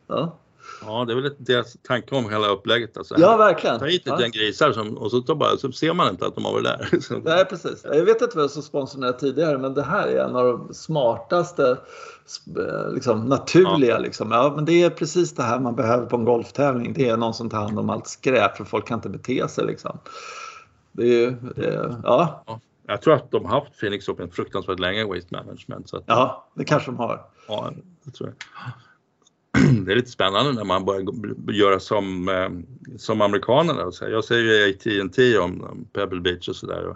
ja. Ja, det är väl deras tanke om hela upplägget. Alltså. Ja, verkligen. Ta hit ett gäng grisar som, och så, tar bara, så ser man inte att de har varit där. Nej, precis. Jag vet inte vem som sponsrade tidigare, men det här är en av de smartaste, eh, liksom, naturliga. Ja. Liksom. Ja, men det är precis det här man behöver på en golftävling. Det är någon som tar hand om allt skräp, för folk kan inte bete sig. Liksom. Det är ju, det, ja. ja. Jag tror att de har haft Phoenix Open fruktansvärt länge, Waste Management. Så att, ja, det kanske de har. Ja, det tror jag. Det är lite spännande när man börjar göra som, eh, som amerikanerna. Jag säger ju AT&T om Pebble Beach och sådär.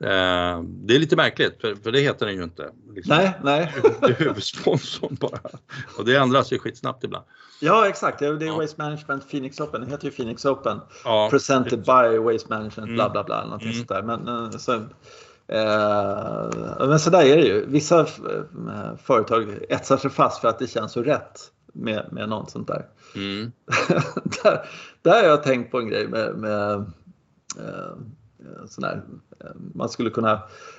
Eh, det är lite märkligt för, för det heter den ju inte. Liksom. Nej, nej. Det är huvudsponsorn bara. Och det ändras ju skitsnabbt ibland. Ja exakt, det är ja. Waste Management Phoenix Open. Det heter ju Phoenix Open. Ja. Presented by Waste Management bla bla bla. Någonting mm. sådär. Men, eh, så, eh, men så där är det ju. Vissa eh, företag etsar sig fast för att det känns så rätt med, med något sånt där. Mm. där. Där har jag tänkt på en grej med, med eh, sån här, eh, man skulle kunna,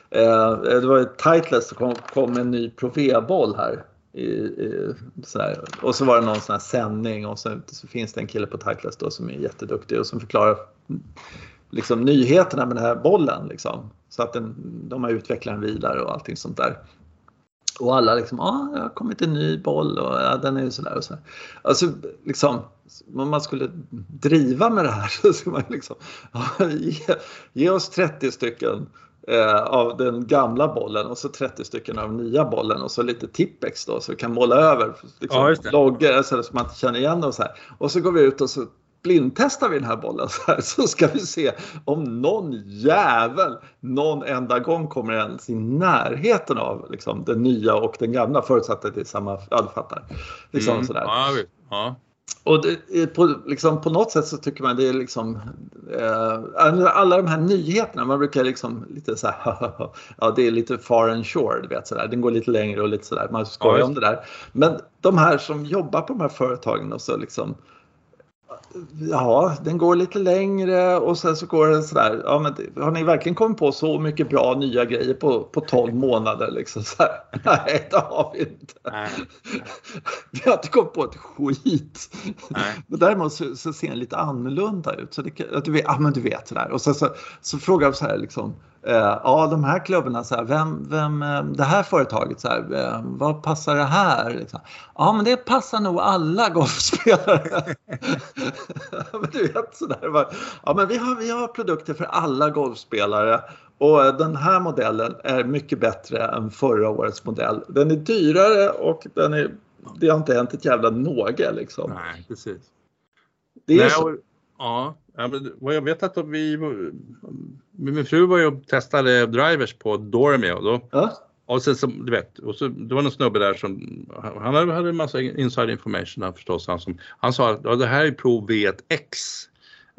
eh, det var ett Titleist som kom, kom en ny Pro boll här. I, i, sådär. Och så var det någon sån här sändning och så, så finns det en kille på Titleist då som är jätteduktig och som förklarar liksom, nyheterna med den här bollen. Liksom. Så att den, de har utvecklat den vidare och allting sånt där. Och alla liksom, ja, ah, det har kommit en ny boll och ja, den är ju sådär och så. Alltså liksom, om man skulle driva med det här så skulle man liksom, ja, ge, ge, oss 30 stycken eh, av den gamla bollen och så 30 stycken av nya bollen och så lite tippex då så vi kan måla över liksom, ja, loggor så man inte känner igen och så här. Och så går vi ut och så blindtestar vi den här bollen så, här, så ska vi se om någon jävel någon enda gång kommer ens i närheten av liksom, den nya och den gamla förutsatt att det är samma, ja du fattar. Liksom, mm. sådär. Ja, ja. Och det, på, liksom, på något sätt så tycker man det är liksom eh, alla de här nyheterna, man brukar liksom lite så här, ja det är lite far and shore, du vet sådär, den går lite längre och lite sådär, man skojar ja, om det där. Men de här som jobbar på de här företagen och så liksom ja, den går lite längre och sen så går den sådär. Ja, men har ni verkligen kommit på så mycket bra nya grejer på, på 12 månader? Liksom så här? Nej, det har vi inte. Nej. Vi har inte kommit på ett skit. Nej. Men däremot så, så ser den lite annorlunda ut. Så det, du vet, ja, men du vet sådär. Och så, så, så frågar de så här liksom. Eh, ja, de här klubbarna, så här, vem, vem, eh, det här företaget, så här, eh, vad passar det här? Liksom. Ja, men det passar nog alla golfspelare. du vet sådär. Ja, men vi har, vi har produkter för alla golfspelare och den här modellen är mycket bättre än förra årets modell. Den är dyrare och den är, det har inte hänt ett jävla något liksom. Nej, precis. Det är Nej, så. Ja, jag vet att vi, min fru var ju och testade drivers på Dormy och då ja. Och sen så, du vet, och så, det var någon snubbe där som, han hade, en massa inside information han förstås, han, som, han sa att ja, det här är Pro V1X.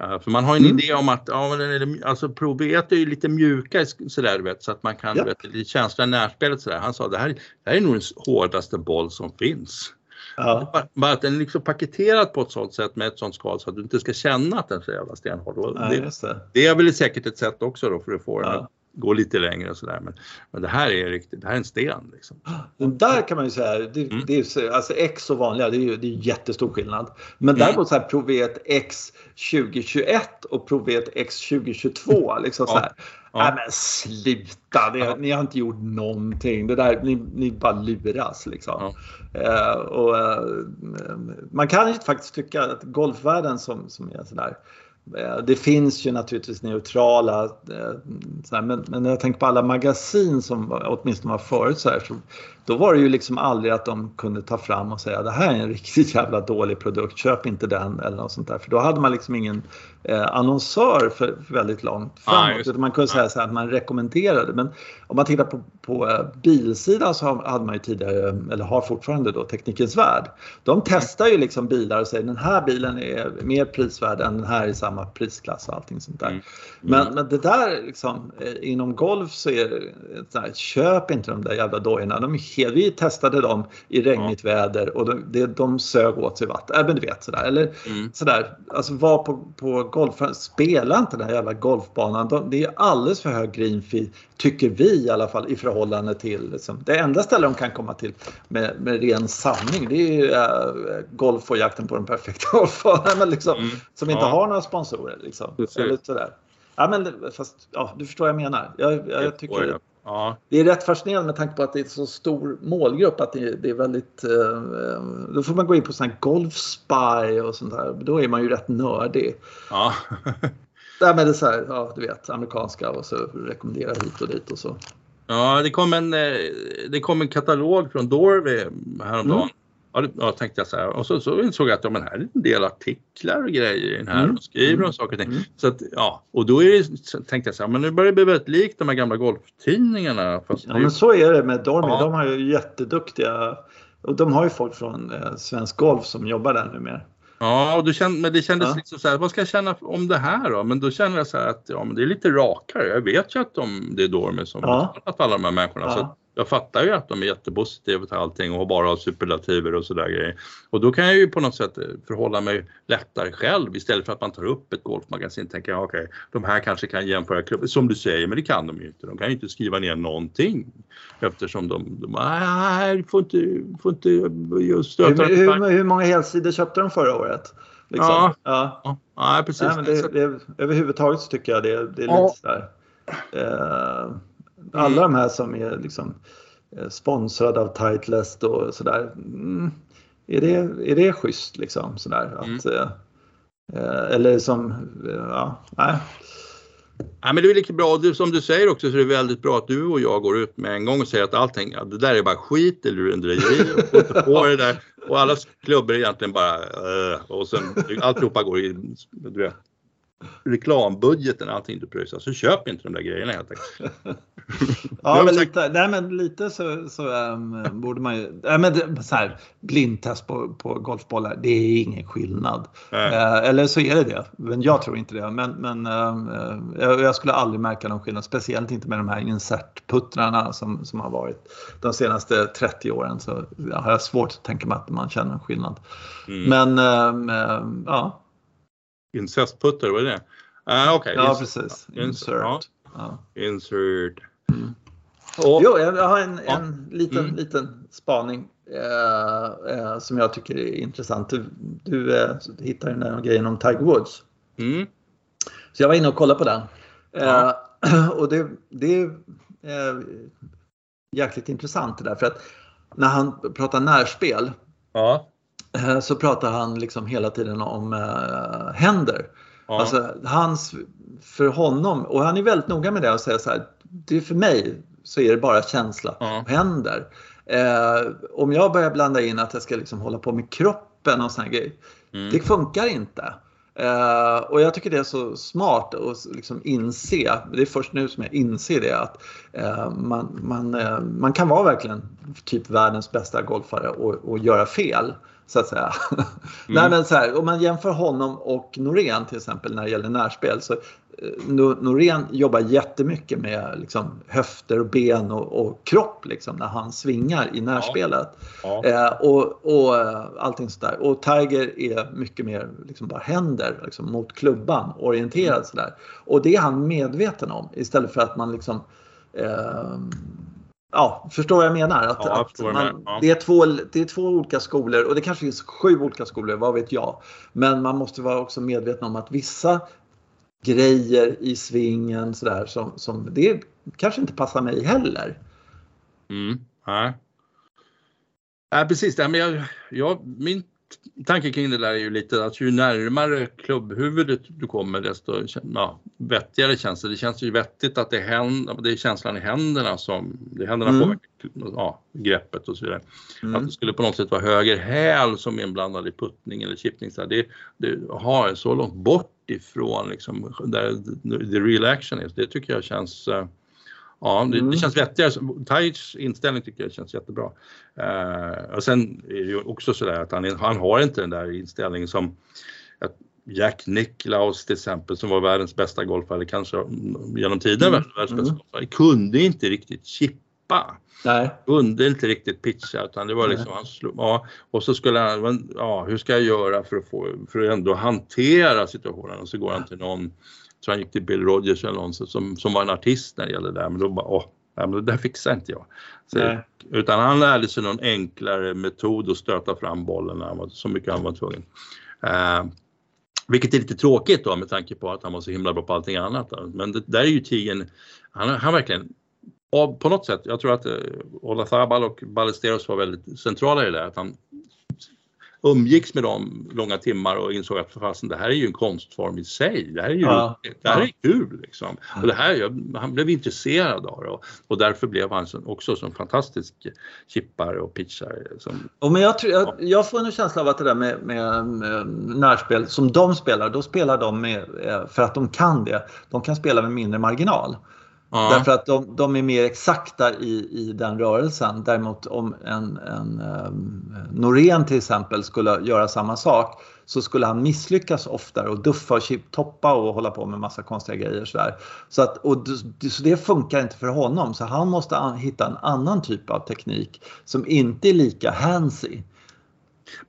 Uh, för man har en mm. idé om att ja, men, alltså Pro V1 är ju lite mjukare sådär du vet så att man kan, ja. vet, lite känsla i närspelet sådär. Han sa det här, det här är nog den hårdaste boll som finns. Ja. Bara, bara att den är liksom paketerad på ett sådant sätt med ett sådant skal så att du inte ska känna att den är så jävla stenhård. Ja, det, det. det, är väl säkert ett sätt också då för att få ja. den gå lite längre och sådär. Men, men det här är riktigt, det här är en sten. Liksom. Den där kan man ju säga, det, mm. det är, alltså X och vanliga, det är ju det är jättestor skillnad. Men mm. däremot så här Provet X 2021 och Provet X 2022. Liksom så här. Ja. Nej men sluta, det, ni har inte gjort någonting. Det där, ni, ni bara luras liksom. Ja. Uh, och, uh, man kan ju faktiskt tycka att golfvärlden som, som är sådär Eh, Eh, det finns ju naturligtvis neutrala, eh, men, men när jag tänker på alla magasin som åtminstone var förut så här, så då var det ju liksom aldrig att de kunde ta fram och säga det här är en riktigt jävla dålig produkt, köp inte den eller något sånt där. För då hade man liksom ingen annonsör för, för, väldigt långt framåt. Ah, man kunde säga så att man rekommenderade. Men om man tittar på, på eh, bilsidan så hade man ju tidigare, eller har fortfarande då, Teknikens Värld. De testar ju liksom bilar och säger den här bilen är mer prisvärd än den här i samma prisklass och allting sånt där. Mm. Mm. Men, men det där liksom, eh, inom golf så är det här, köp inte de där jävla dojorna. De är helt, vi testade dem i regnigt ja. väder och de, de, sög åt sig vatten. Även du vet sådär. Eller mm. sådär, alltså var på, på golf, spela inte den här jävla golfbanan. De, det är alldeles för hög green fee, tycker vi i alla fall i förhållande till liksom, det enda ställe de kan komma till med, med ren sanning. Det är ju äh, golf och jakten på den perfekta golfbanan liksom, mm. som inte ja. har några sponsorer. Liksom. Eller sådär. Ja, men fast ja, du förstår vad jag menar. Jag, jag, jag tycker Ja. Det är rätt fascinerande med tanke på att det är en så stor målgrupp att det, det är väldigt... Eh, då får man gå in på sån här golfspy och sånt där. Då är man ju rätt nördig. Ja. Nej, men det är så här, ja du vet, amerikanska och så rekommendera hit och dit och så. Ja, det kom en, eh, det kom en katalog från Dorvey häromdagen. Mm. Ja, ja, tänkte jag så här. Och så, så insåg jag att ja, men här är en del artiklar och grejer i den här mm. och skriver om saker och ting. Mm. Så att, ja, och då är det, tänkte jag så här, men nu börjar det bli väldigt likt de här gamla golftidningarna. Fast ja, men så är det med Dormy. Ja. De har ju jätteduktiga och de har ju folk från eh, Svensk Golf som jobbar där numera. Ja, och du kände, men det kändes ja. liksom så här, vad ska jag känna om det här då? Men då känner jag så här att ja, men det är lite rakare. Jag vet ju att de, det är Dormy som ja. har alla de här människorna. Ja. Så jag fattar ju att de är jättepositiva till allting och bara har superlativer och sådär grejer. Och då kan jag ju på något sätt förhålla mig lättare själv istället för att man tar upp ett golfmagasin och tänker okej, okay, de här kanske kan jämföra klubbar. Som du säger, men det kan de ju inte. De kan ju inte skriva ner någonting eftersom de, de nej, får inte, får inte just stöta. Hur, hur, hur många helsidor köpte de förra året? Liksom. Ja, ja. ja, precis. Nej, men det, det, överhuvudtaget så tycker jag det, det är lite ja. sådär. Eh, alla de här som är liksom eh, sponsrade av Titleist och sådär. Mm, är, det, är det schysst liksom? Sådär, att, mm. Eh, eh, eller som, ja, nej. Ja, men det är lika bra, som du säger också, så är det väldigt bra att du och jag går ut med en gång och säger att allting, ja, det där är bara skit eller lurendrejeri och på det där. Och alla klubbor är egentligen bara, uh, och sen alltihopa går i, du vet, reklambudgeten, allting du pröjsar, så köp inte de där grejerna helt enkelt. ja, men lite, nej, men lite så, så um, borde man ju... Nej, men så här, blindtest på, på golfbollar, det är ingen skillnad. Uh, eller så är det det, men jag tror inte det. Men, men uh, jag, jag, skulle aldrig märka någon skillnad, speciellt inte med de här insertputtrarna som, som har varit de senaste 30 åren. Så jag har svårt att tänka mig att man känner en skillnad. Mm. Men uh, ja. Incestputtar, vad är det? Uh, okay. Ja, precis. Insert. Ja. Insert. Mm. Och, jo, jag har en, en liten, mm. liten spaning eh, eh, som jag tycker är intressant. Du, du eh, hittade den där grejen om Tiger Woods. Mm. Så jag var inne och kollade på den. Ja. Eh, och det, det är eh, jäkligt intressant det där. För att när han pratar närspel ja. Eh, så pratar han liksom hela tiden om äh, händer. Ja. Alltså hans, för honom, och han är väldigt noga med det och säger så här, det är för mig så är det bara känsla ja. och händer. Eh, om jag börjar blanda in att jag ska liksom hålla på med kroppen och såna grejer, mm. det funkar inte. Uh, och jag tycker det är så smart att liksom inse, det är först nu som jag inser det, att uh, man, man, uh, man kan vara verkligen typ världens bästa golfare och, och göra fel så att säga. Mm. Nej, men så här, om man jämför honom och Norén till exempel när det gäller närspel så eh, Norén jobbar jättemycket med liksom, höfter och ben och, och kropp liksom, när han svingar i närspelet. Ja. Ja. Eh, och, och eh, allting sådär. Och Tiger är mycket mer liksom, bara händer liksom, mot klubban orienterad mm. sådär. Och det är han medveten om istället för att man liksom eh, Ja, förstår vad jag menar? Att, ja, att man, ja. det, är två, det är två olika skolor och det kanske finns sju olika skolor, vad vet jag. Men man måste vara också medveten om att vissa grejer i svingen sådär som, som det kanske inte passar mig heller. Mm, nej. Ja, precis, det, men jag, jag, min tanken kring det där är ju lite att ju närmare klubbhuvudet du kommer desto ja, vettigare känns det. Det känns ju vettigt att det är, händ, det är känslan i händerna som, det är händerna mm. påverkar ja, greppet och så vidare. Mm. Att det skulle på något sätt vara höger häl som är inblandad i puttning eller chippning. Så det, det har så långt bort ifrån liksom, där the real action är. Det tycker jag känns uh, Ja, det, mm. det känns vettigare. Tajs inställning tycker jag känns jättebra. Uh, och sen är det ju också sådär att han, han har inte den där inställningen som att Jack Nicklaus till exempel som var världens bästa golfare, kanske genom tiden mm. världens bästa mm. golfare, kunde inte riktigt chippa. Nej. Kunde inte riktigt pitcha utan det var liksom, han slog, ja, och så skulle han, ja hur ska jag göra för att få, för att ändå hantera situationen och så går han till någon tror han gick till Bill Rogers eller någon som, som var en artist när det gällde det där, men då bara åh, ja, men det där fixar inte jag. Så, utan han lärde sig någon enklare metod att stöta fram bollen när han var, så mycket han var tvungen. Uh, vilket är lite tråkigt då med tanke på att han var så himla bra på allting annat. Då. Men det, där är ju Tigen, han, han verkligen och på något sätt, jag tror att uh, Ola Thabal och Ballesteros var väldigt centrala i det. Att han umgicks med dem långa timmar och insåg att fasen, det här är ju en konstform i sig. Det här är ju ja. det här är kul. Liksom. Och det här, han blev intresserad av det och, och därför blev han också som fantastisk chippare och pitchare. Som, och men jag, tror, jag, jag får en känsla av att det där med, med, med närspel som de spelar, då spelar de med, eh, för att de kan det. De kan spela med mindre marginal. Ja. Därför att de, de, är mer exakta i, i den rörelsen. Däremot om en, en um, Norén till exempel skulle göra samma sak så skulle han misslyckas oftare och duffa och chiptoppa och hålla på med massa konstiga grejer. Sådär. Så, att, och, så det funkar inte för honom så han måste hitta en annan typ av teknik som inte är lika handsy.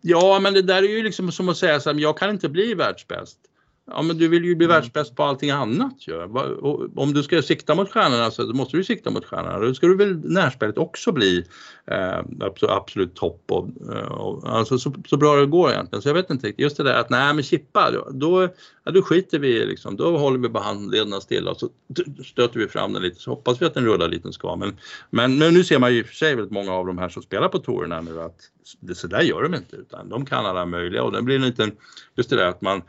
Ja men det där är ju liksom som att säga så här, jag kan inte bli världsbäst. Ja men du vill ju bli mm. världsbäst på allting annat ju. Om du ska sikta mot stjärnorna så måste du sikta mot stjärnorna. Då ska du väl närspelet också bli eh, absolut topp och, eh, och, alltså så, så, bra det går egentligen. Så jag vet inte riktigt. Just det där att nej men chippa, då, då, ja, då skiter vi liksom. Då håller vi bara handlederna stilla och så stöter vi fram den lite så hoppas vi att den rullar lite den ska. Men, men, men nu ser man ju i och för sig väldigt många av de här som spelar på tourerna nu att det, så där gör de inte utan de kan alla möjliga och det blir en liten, just det där att man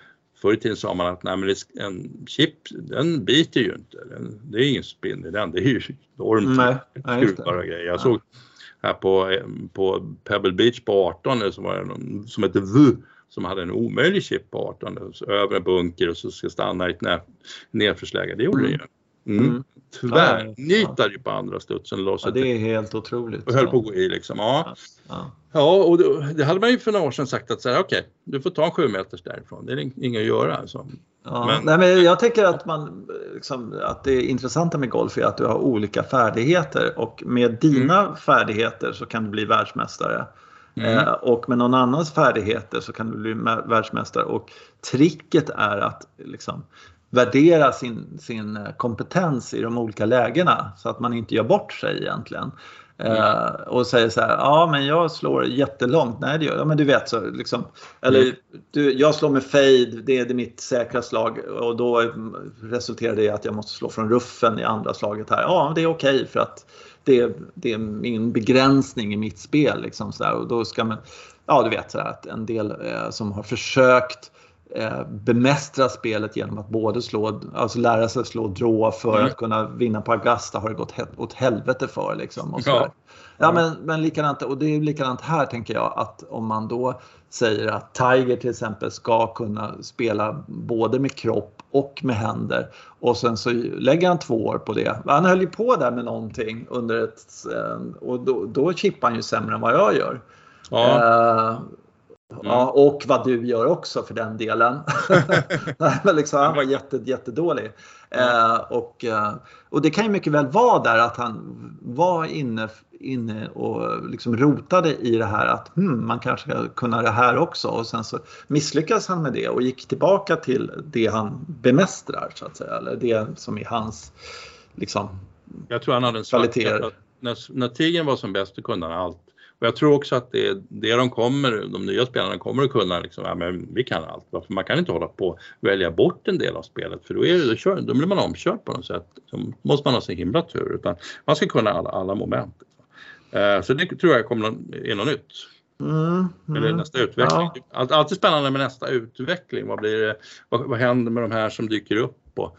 Förr i tiden sa man att nej, men en chip den biter ju inte. Den, det är ingen spinn i den. Det är ju enormt skruvar och grejer. Jag ja. såg här på, på Pebble Beach på 18 som, var någon, som hette VU som hade en omöjlig chip på 18 över en bunker och så ska stanna i ett nedförsläge. Det gjorde mm. den ju. Mm. Mm. Tvärnitade ju på andra studsen. Ja, det är helt otroligt. Och höll på att gå i liksom. Ja, ja. ja och då, det hade man ju för några år sedan sagt att så här, okej, du får ta en sju meters därifrån. Det är inget att göra. Alltså. Ja, men... Nej, men jag tänker att, man, liksom, att det intressanta med golf är att du har olika färdigheter och med dina mm. färdigheter så kan du bli världsmästare. Mm. Eh, och med någon annans färdigheter så kan du bli världsmästare och tricket är att liksom, värdera sin, sin eh, kompetens i de olika lägena så att man inte gör bort sig egentligen. Mm. Uh, och säger så här, ja men jag slår jättelångt. Nej det gör jag. men du vet så liksom. Eller mm. du, jag slår med fade, det är det mitt säkra slag och då resulterar det i att jag måste slå från ruffen i andra slaget här. Ja det är okej okay för att det, det, är min begränsning i mitt spel. Liksom så där. Och då ska man, ja du vet så här, att en del eh, som har försökt eh, bemästra spelet genom att både slå, alltså lära sig slå drå för mm. att kunna vinna på Augusta har det gått åt helvete för. Liksom, och ja. ja men, men likadant, och det är likadant här tänker jag att om man då säger att Tiger till exempel ska kunna spela både med kropp och med händer och sen så lägger han två år på det. Han höll ju på där med någonting under ett eh, och då, då chippar han ju sämre än vad jag gör. Ja. Uh, Mm. Ja, och vad du gör också för den delen. Liksom, han var jätte, jättedålig. Mm. Eh, och, eh, och det kan ju mycket väl vara där att han var inne, inne och liksom rotade i det här att hmm, man kanske ska kunna det här också. Och sen så misslyckades han med det och gick tillbaka till det han bemästrar så att säga. Eller det som är hans liksom, Jag tror han hade en svart, när, när tigern var som bäst då kunde han allt. Och jag tror också att det, det de kommer, de nya spelarna kommer att kunna liksom, ja men vi kan allt. För man kan inte hålla på och välja bort en del av spelet för då, är det, då, då blir man omkörd på något sätt. Då måste man ha sin himla tur utan man ska kunna alla, alla moment. Uh, så det tror jag kommer är något nytt. Mm, mm, Eller nästa utveckling. Ja. Allt, alltid spännande med nästa utveckling. Vad, blir det, vad, vad händer med de här som dyker upp? Och,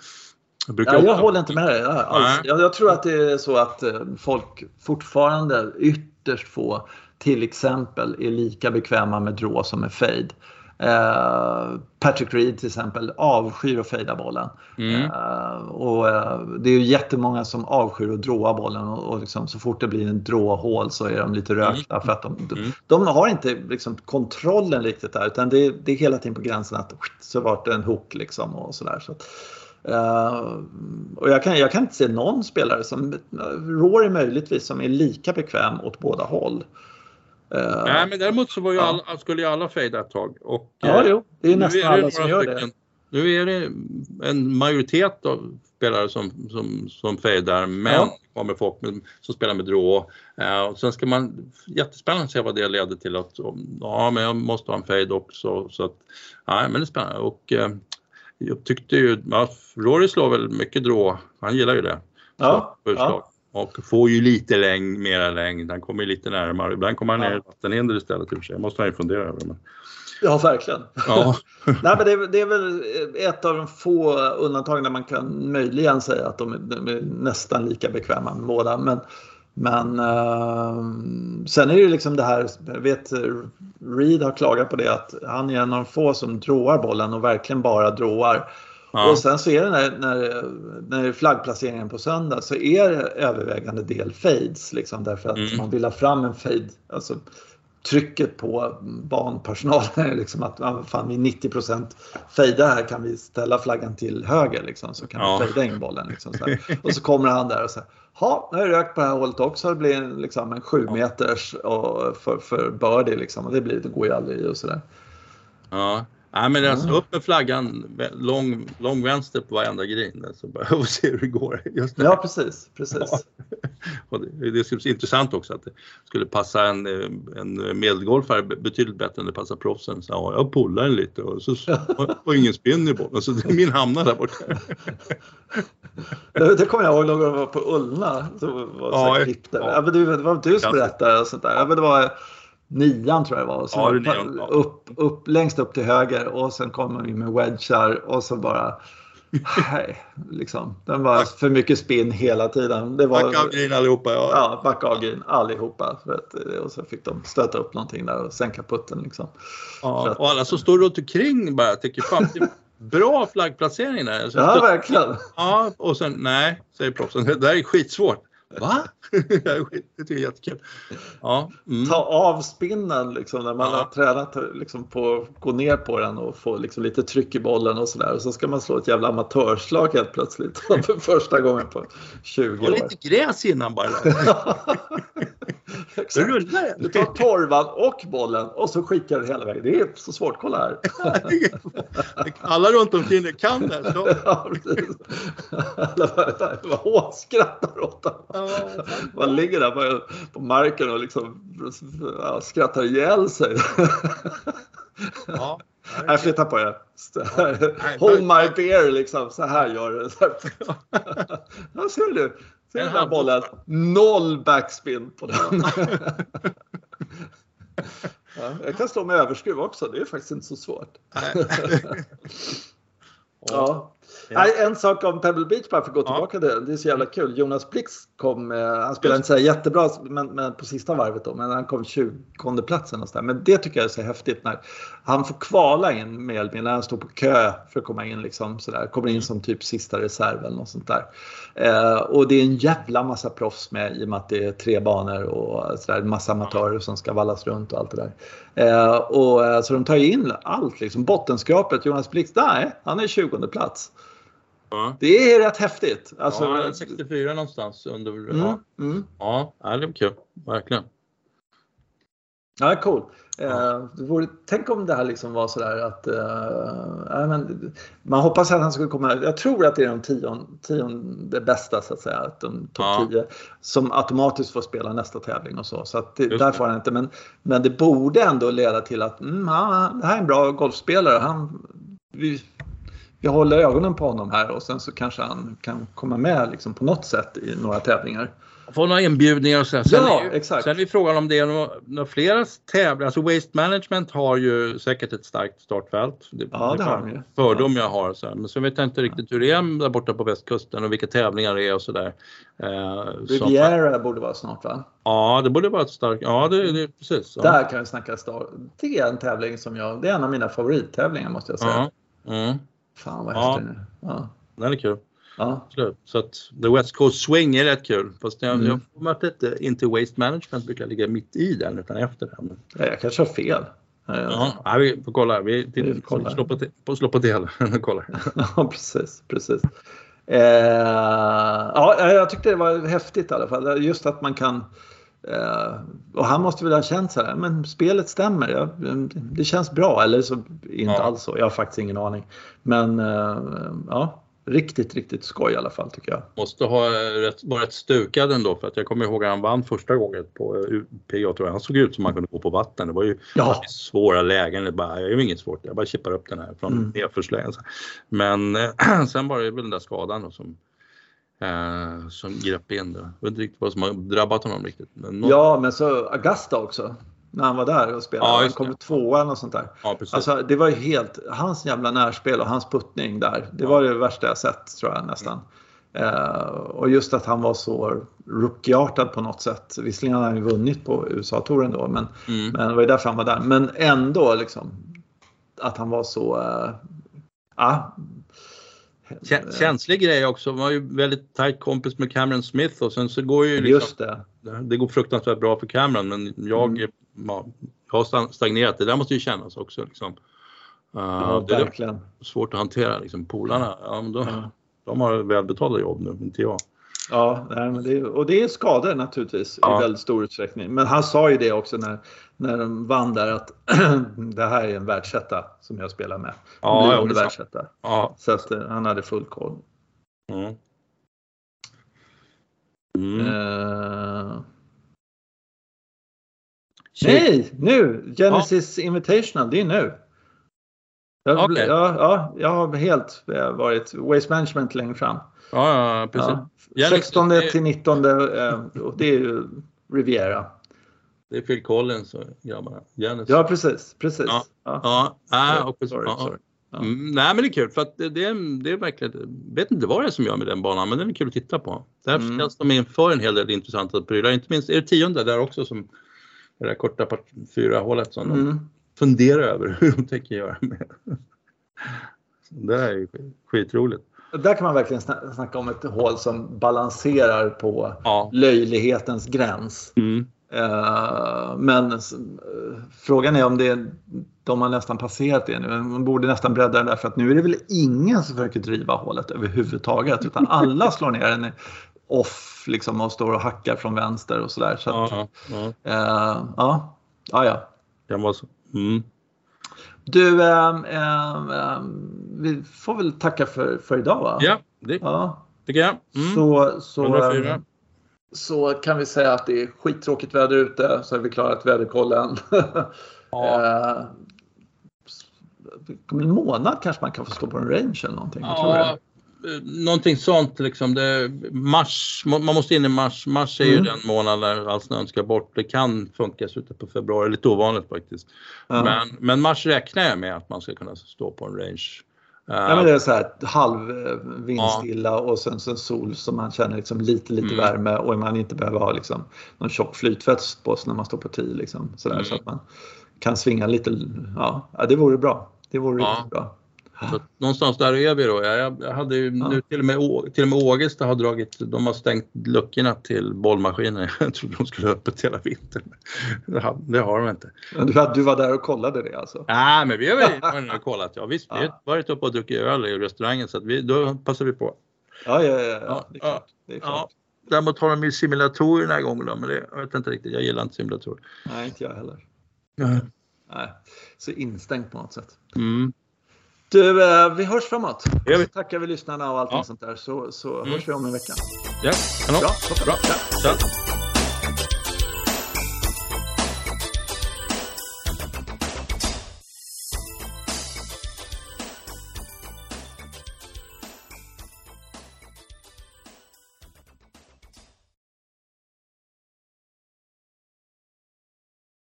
jag, ja, jag håller inte med dig alls. Jag, jag, tror att det är så att eh, folk fortfarande ytterst få till exempel är lika bekväma med draw som med fade. Uh, Patrick Reed till exempel avskyr att fejda bollen. Mm. Och, det är ju jättemånga som avskyr att dråa bollen och, och liksom, så fort det blir en dråhål så är de lite rökta mm. för att de, mm. de, har inte liksom, kontrollen riktigt där utan det, det, är hela tiden på gränsen att så vart det en hook liksom och sådär. Så, Uh, och jag kan, jag kan inte se någon spelare som, Rory möjligtvis, som är lika bekväm åt båda håll. Uh, Nej men däremot så var ju ja. alla, skulle ju alla fejda ett tag. Och, ja, jo, det är nästan är alla som gör stycken, det. Nu är det en majoritet av spelare som, som, som fejdar men ja. kommer folk som spelar med drå. Uh, och sen ska man, jättespännande att se vad det leder till att ja men jag måste ha en fejd också. Så att, nej men det är spännande. Och, jag tyckte ju, ja, Rory slår väl mycket drå, han gillar ju det. Ja, ja. och får ju lite längd, mera längd. Han kommer lite närmare. Ibland kommer han ner i vattenhinder istället i och för sig. måste han ju fundera över. Men... Ja, verkligen. Ja. Nej, men det, är, det är väl ett av de få undantagen där man kan möjligen säga att de är, de är nästan lika bekväma med båda. Men, men uh, sen är det ju liksom det här, jag vet Reed har klagat på det att han är en av de få som dråar bollen och verkligen bara dråar. Ja. Och sen så är det när, när, när flaggplaceringen på söndag så är det övervägande del fades liksom därför att mm. man vill ha fram en fade. Alltså, trycket på banpersonalen liksom att fan, vi är 90% fejda här kan vi ställa flaggan till höger liksom, så kan ja. vi fejda in bollen. Liksom, så och så kommer han där och säger Ja, nu har jag rökt på det här hållet också. Det blir liksom en 7 meters och för, för birdie liksom. Och det, blir, det går ju aldrig i och sådär. Ja. Nej men alltså upp med flaggan lång, lång vänster på varenda green så bara och se hur det går. Just det. Ja precis, precis. Ja. Det, det är intressant också att det skulle passa en, en medelgolfare betydligt bättre än det passar proffsen. Så ja, jag pullar den lite och så och ingen spinn i bollen så min hamnar där borta. det, det kommer jag ihåg någon gång jag var på Ullna. Så var så ja. Ja. Men det, det var du som berättade och sånt där. Ja, men det var, nian tror jag det var. Så ja, det nian, ja. upp, upp, längst upp till höger och sen kommer vi med wedgar och så bara Nej, liksom. Den var för mycket spinn hela tiden. Det var, backa av green allihopa. Ja, ja backa av green allihopa. Att, och så fick de stöta upp någonting där och sänka putten. Liksom. Ja, att, och alla som står runt omkring bara tycker fan bra flaggplacering där. Så ja, verkligen. Ja, och sen nej, säger proffsen. Det där är skitsvårt. Va? det tycker jag är jättekul. Ja. Mm. Ta av spinnen liksom, när man ja. har tränat liksom, på att gå ner på den och få liksom, lite tryck i bollen och sådär. Och så ska man slå ett jävla amatörslag helt plötsligt för första gången på 20 år. Och lite gräs innan bara. Exakt. Rullar Du tar torvan och bollen och så skickar du hela vägen. Det är så svårt. Kolla här. Alla runt omkring dig kan det. Så. Ja, Alla bara hånskrattar åt honom. Man ligger där på, på marken och liksom ja, skrattar ihjäl sig. Ja. Jag flyttar på er. Hold my beer liksom. Så här gör du. Ja, ser du. Ser den här bollen? Noll backspin på den. ja, jag kan stå med överskruv också. Det är faktiskt inte så svårt. ja. Ja. En sak om Pebble Beach bara för att gå tillbaka till det. Det är så jävla kul. Jonas Blix kom, han spelade inte så jättebra men, men, på sista varvet då, men han kom 20 platsen och så där. Men det tycker jag är så häftigt när han får kvala in med när han står på kö för att komma in liksom sådär. Kommer in som typ sista reserv eller något sånt där. Eh, och det är en jävla massa proffs med i och med att det är tre banor och sådär, massa amatörer som ska vallas runt och allt det där. Eh, och, eh, så de tar ju in allt liksom. Bottenskrapet, Jonas Blix, nej, han är 20 plats. Ja. Det är rätt häftigt. Alltså, ja, 64 någonstans. Under, mm, ja. Mm. ja, det är kul. Verkligen. Ja, cool. Ja. Eh, tänk om det här liksom var sådär att eh, men, man hoppas att han skulle komma. Jag tror att det är de tionde, tionde bästa så att säga, de topp ja. 10 som automatiskt får spela nästa tävling och så. Så att det, där får han inte. Men, men det borde ändå leda till att mm, han, det här är en bra golfspelare. Han, vi, vi håller ögonen på honom här och sen så kanske han kan komma med liksom på något sätt i några tävlingar. Få några inbjudningar och så. Sen, ja, är, exakt. sen är frågan om det är några, några flera tävlingar. Alltså Waste Management har ju säkert ett starkt startfält. Det, ja, det har de ju. Fördom jag har. Så här. Men så vet jag inte riktigt hur det är där borta på västkusten och vilka tävlingar det är och sådär. Eh, Riviera som, borde vara snart va? Ja, det borde vara ett starkt. Ja, det, det precis. Ja. Där kan vi snacka start. Det är en tävling som jag, det är en av mina favorittävlingar måste jag säga. Ja. Mm. Fan vad ja. Ja. Den är kul. Ja. Så att The West Coast Swing är rätt kul. Fast jag, mm. jag har inte, inte Waste Management brukar ligga mitt i den utan efter den. Ja, jag kanske har fel. Ja, ja, vi får kolla. Vi, vi kolla. Slå, på, på, slå på del och kolla. ja, precis. precis. Eh, ja, jag tyckte det var häftigt i alla fall. Just att man kan och han måste väl ha känt så här, men spelet stämmer, ja, det känns bra. Eller så inte ja. alls så, jag har faktiskt ingen aning. Men uh, ja, riktigt, riktigt skoj i alla fall tycker jag. Måste ha rätt, vara rätt stukad ändå för att jag kommer ihåg att han vann första gången på tror jag. Han såg ut som han kunde gå på vatten. Det var ju ja. svåra lägen. Det bara, är inget svårt, jag bara chippar upp den här från mm. nedförslägen. Men sen var det väl den där skadan som eh, som grepp in det. Jag vet inte riktigt vad som har drabbat honom riktigt. Men något... Ja, men så Augusta också. När han var där och spelade. Ja, han kom tvåa och sånt där. Ja, alltså, det var ju helt, hans jävla närspel och hans puttning där. Det var det värsta jag sett tror jag nästan. Uh, och just att han var så rookieartad på något sätt. Visserligen hade han ju vunnit på USA-touren då, men, mm. men det var ju därför han var där. Men ändå liksom att han var så... Uh, uh, Känslig grej också. Han var ju väldigt tajt kompis med Cameron Smith och sen så går ju liksom, Just det. det går fruktansvärt bra för Cameron men jag, mm. jag har stagnerat. Det där måste ju kännas också. Liksom. Uh, ja, det är svårt att hantera liksom. Polarna, ja, de, ja. de har välbetalda jobb nu, inte jag. Ja, och det är skador naturligtvis ja. i väldigt stor utsträckning. Men han sa ju det också när, när de vann där att det här är en världsetta som jag spelar med. Ja, ja, världsetta. Ja. Så att uh, han hade full koll. Mm. Mm. Uh... Nej, nu! Genesis ja. Invitational, det är nu. Jag, okay. ja, ja, jag har helt eh, varit Waste Management längre fram. Ja, ja precis. Ja. 16 till 19 eh, det är ju Riviera. Det är Phil Collins och grabbarna. Ja, precis. precis. Ja, ja. ja. och sorry, sorry. Ja. Mm, nej men det är kul för att det, det, är, det är verkligen, jag vet inte vad det är som gör med den banan men den är kul att titta på. Där mm. ställs de inför en hel del intressanta prylar, inte minst är det tionde där också som det där korta fyra hålet som mm. de funderar över hur de tänker göra med. Det är ju skitroligt. Där kan man verkligen snacka om ett hål som balanserar på ja. löjlighetens gräns. Mm. Uh, men uh, frågan är om det är, de har nästan passerat det nu. Man borde nästan bredda den där för att nu är det väl ingen som försöker driva hålet överhuvudtaget utan alla slår ner den off liksom och står och hackar från vänster och sådär. Så ja, ja. Uh, ja, ja, ja. Det var så. Mm. Du, ähm, ähm, vi får väl tacka för, för idag va? Ja, det ja. tycker jag. Mm. Så, så, ähm, så kan vi säga att det är skittråkigt väder ute så har vi klarat väderkollen. Ja. Om en månad kanske man kan få stå på en range eller någonting. Ja, tror jag någonting sånt liksom. Det, mars, man måste in i mars. Mars är mm. ju den månad där all snön ska bort. Det kan funka i slutet på februari, lite ovanligt faktiskt. Mm. Men, men mars räknar jag med att man ska kunna stå på en range. Ja men det är så här halv eh, vindstilla ja. och sen, sen sol så man känner liksom lite lite mm. värme och man inte behöver ha liksom någon tjock flytväst på sig när man står på tee liksom. Så, mm. så att man kan svinga lite. Ja, det vore bra. Det vore ja. riktigt bra. Så någonstans där är vi då. Jag, jag hade ju ja. nu till och med, till och med Ågesta har dragit, de har stängt luckorna till bollmaskiner. Jag trodde de skulle ha öppet hela vintern. Det har de inte. Du, du var där och kollade det alltså? Nej, men vi har väl kollat. Ja, visst, ja. vi har varit uppe och druckit öl i restaurangen så vi, då passar vi på. Ja, ja, ja. ja. Det är klart. Det är klart. Ja. Däremot har de ju simulatorer den här gången då, men det, jag vet inte riktigt. Jag gillar inte simulatorer. Nej, inte jag heller. Nej. Nej. Så instängt på något sätt. Mm. Du, eh, vi hörs framåt. Ja, vi. tackar vi lyssnarna och allting ja. sånt där så, så mm. hörs vi om en vecka. Ja, kanon. Bra, bra. Ja.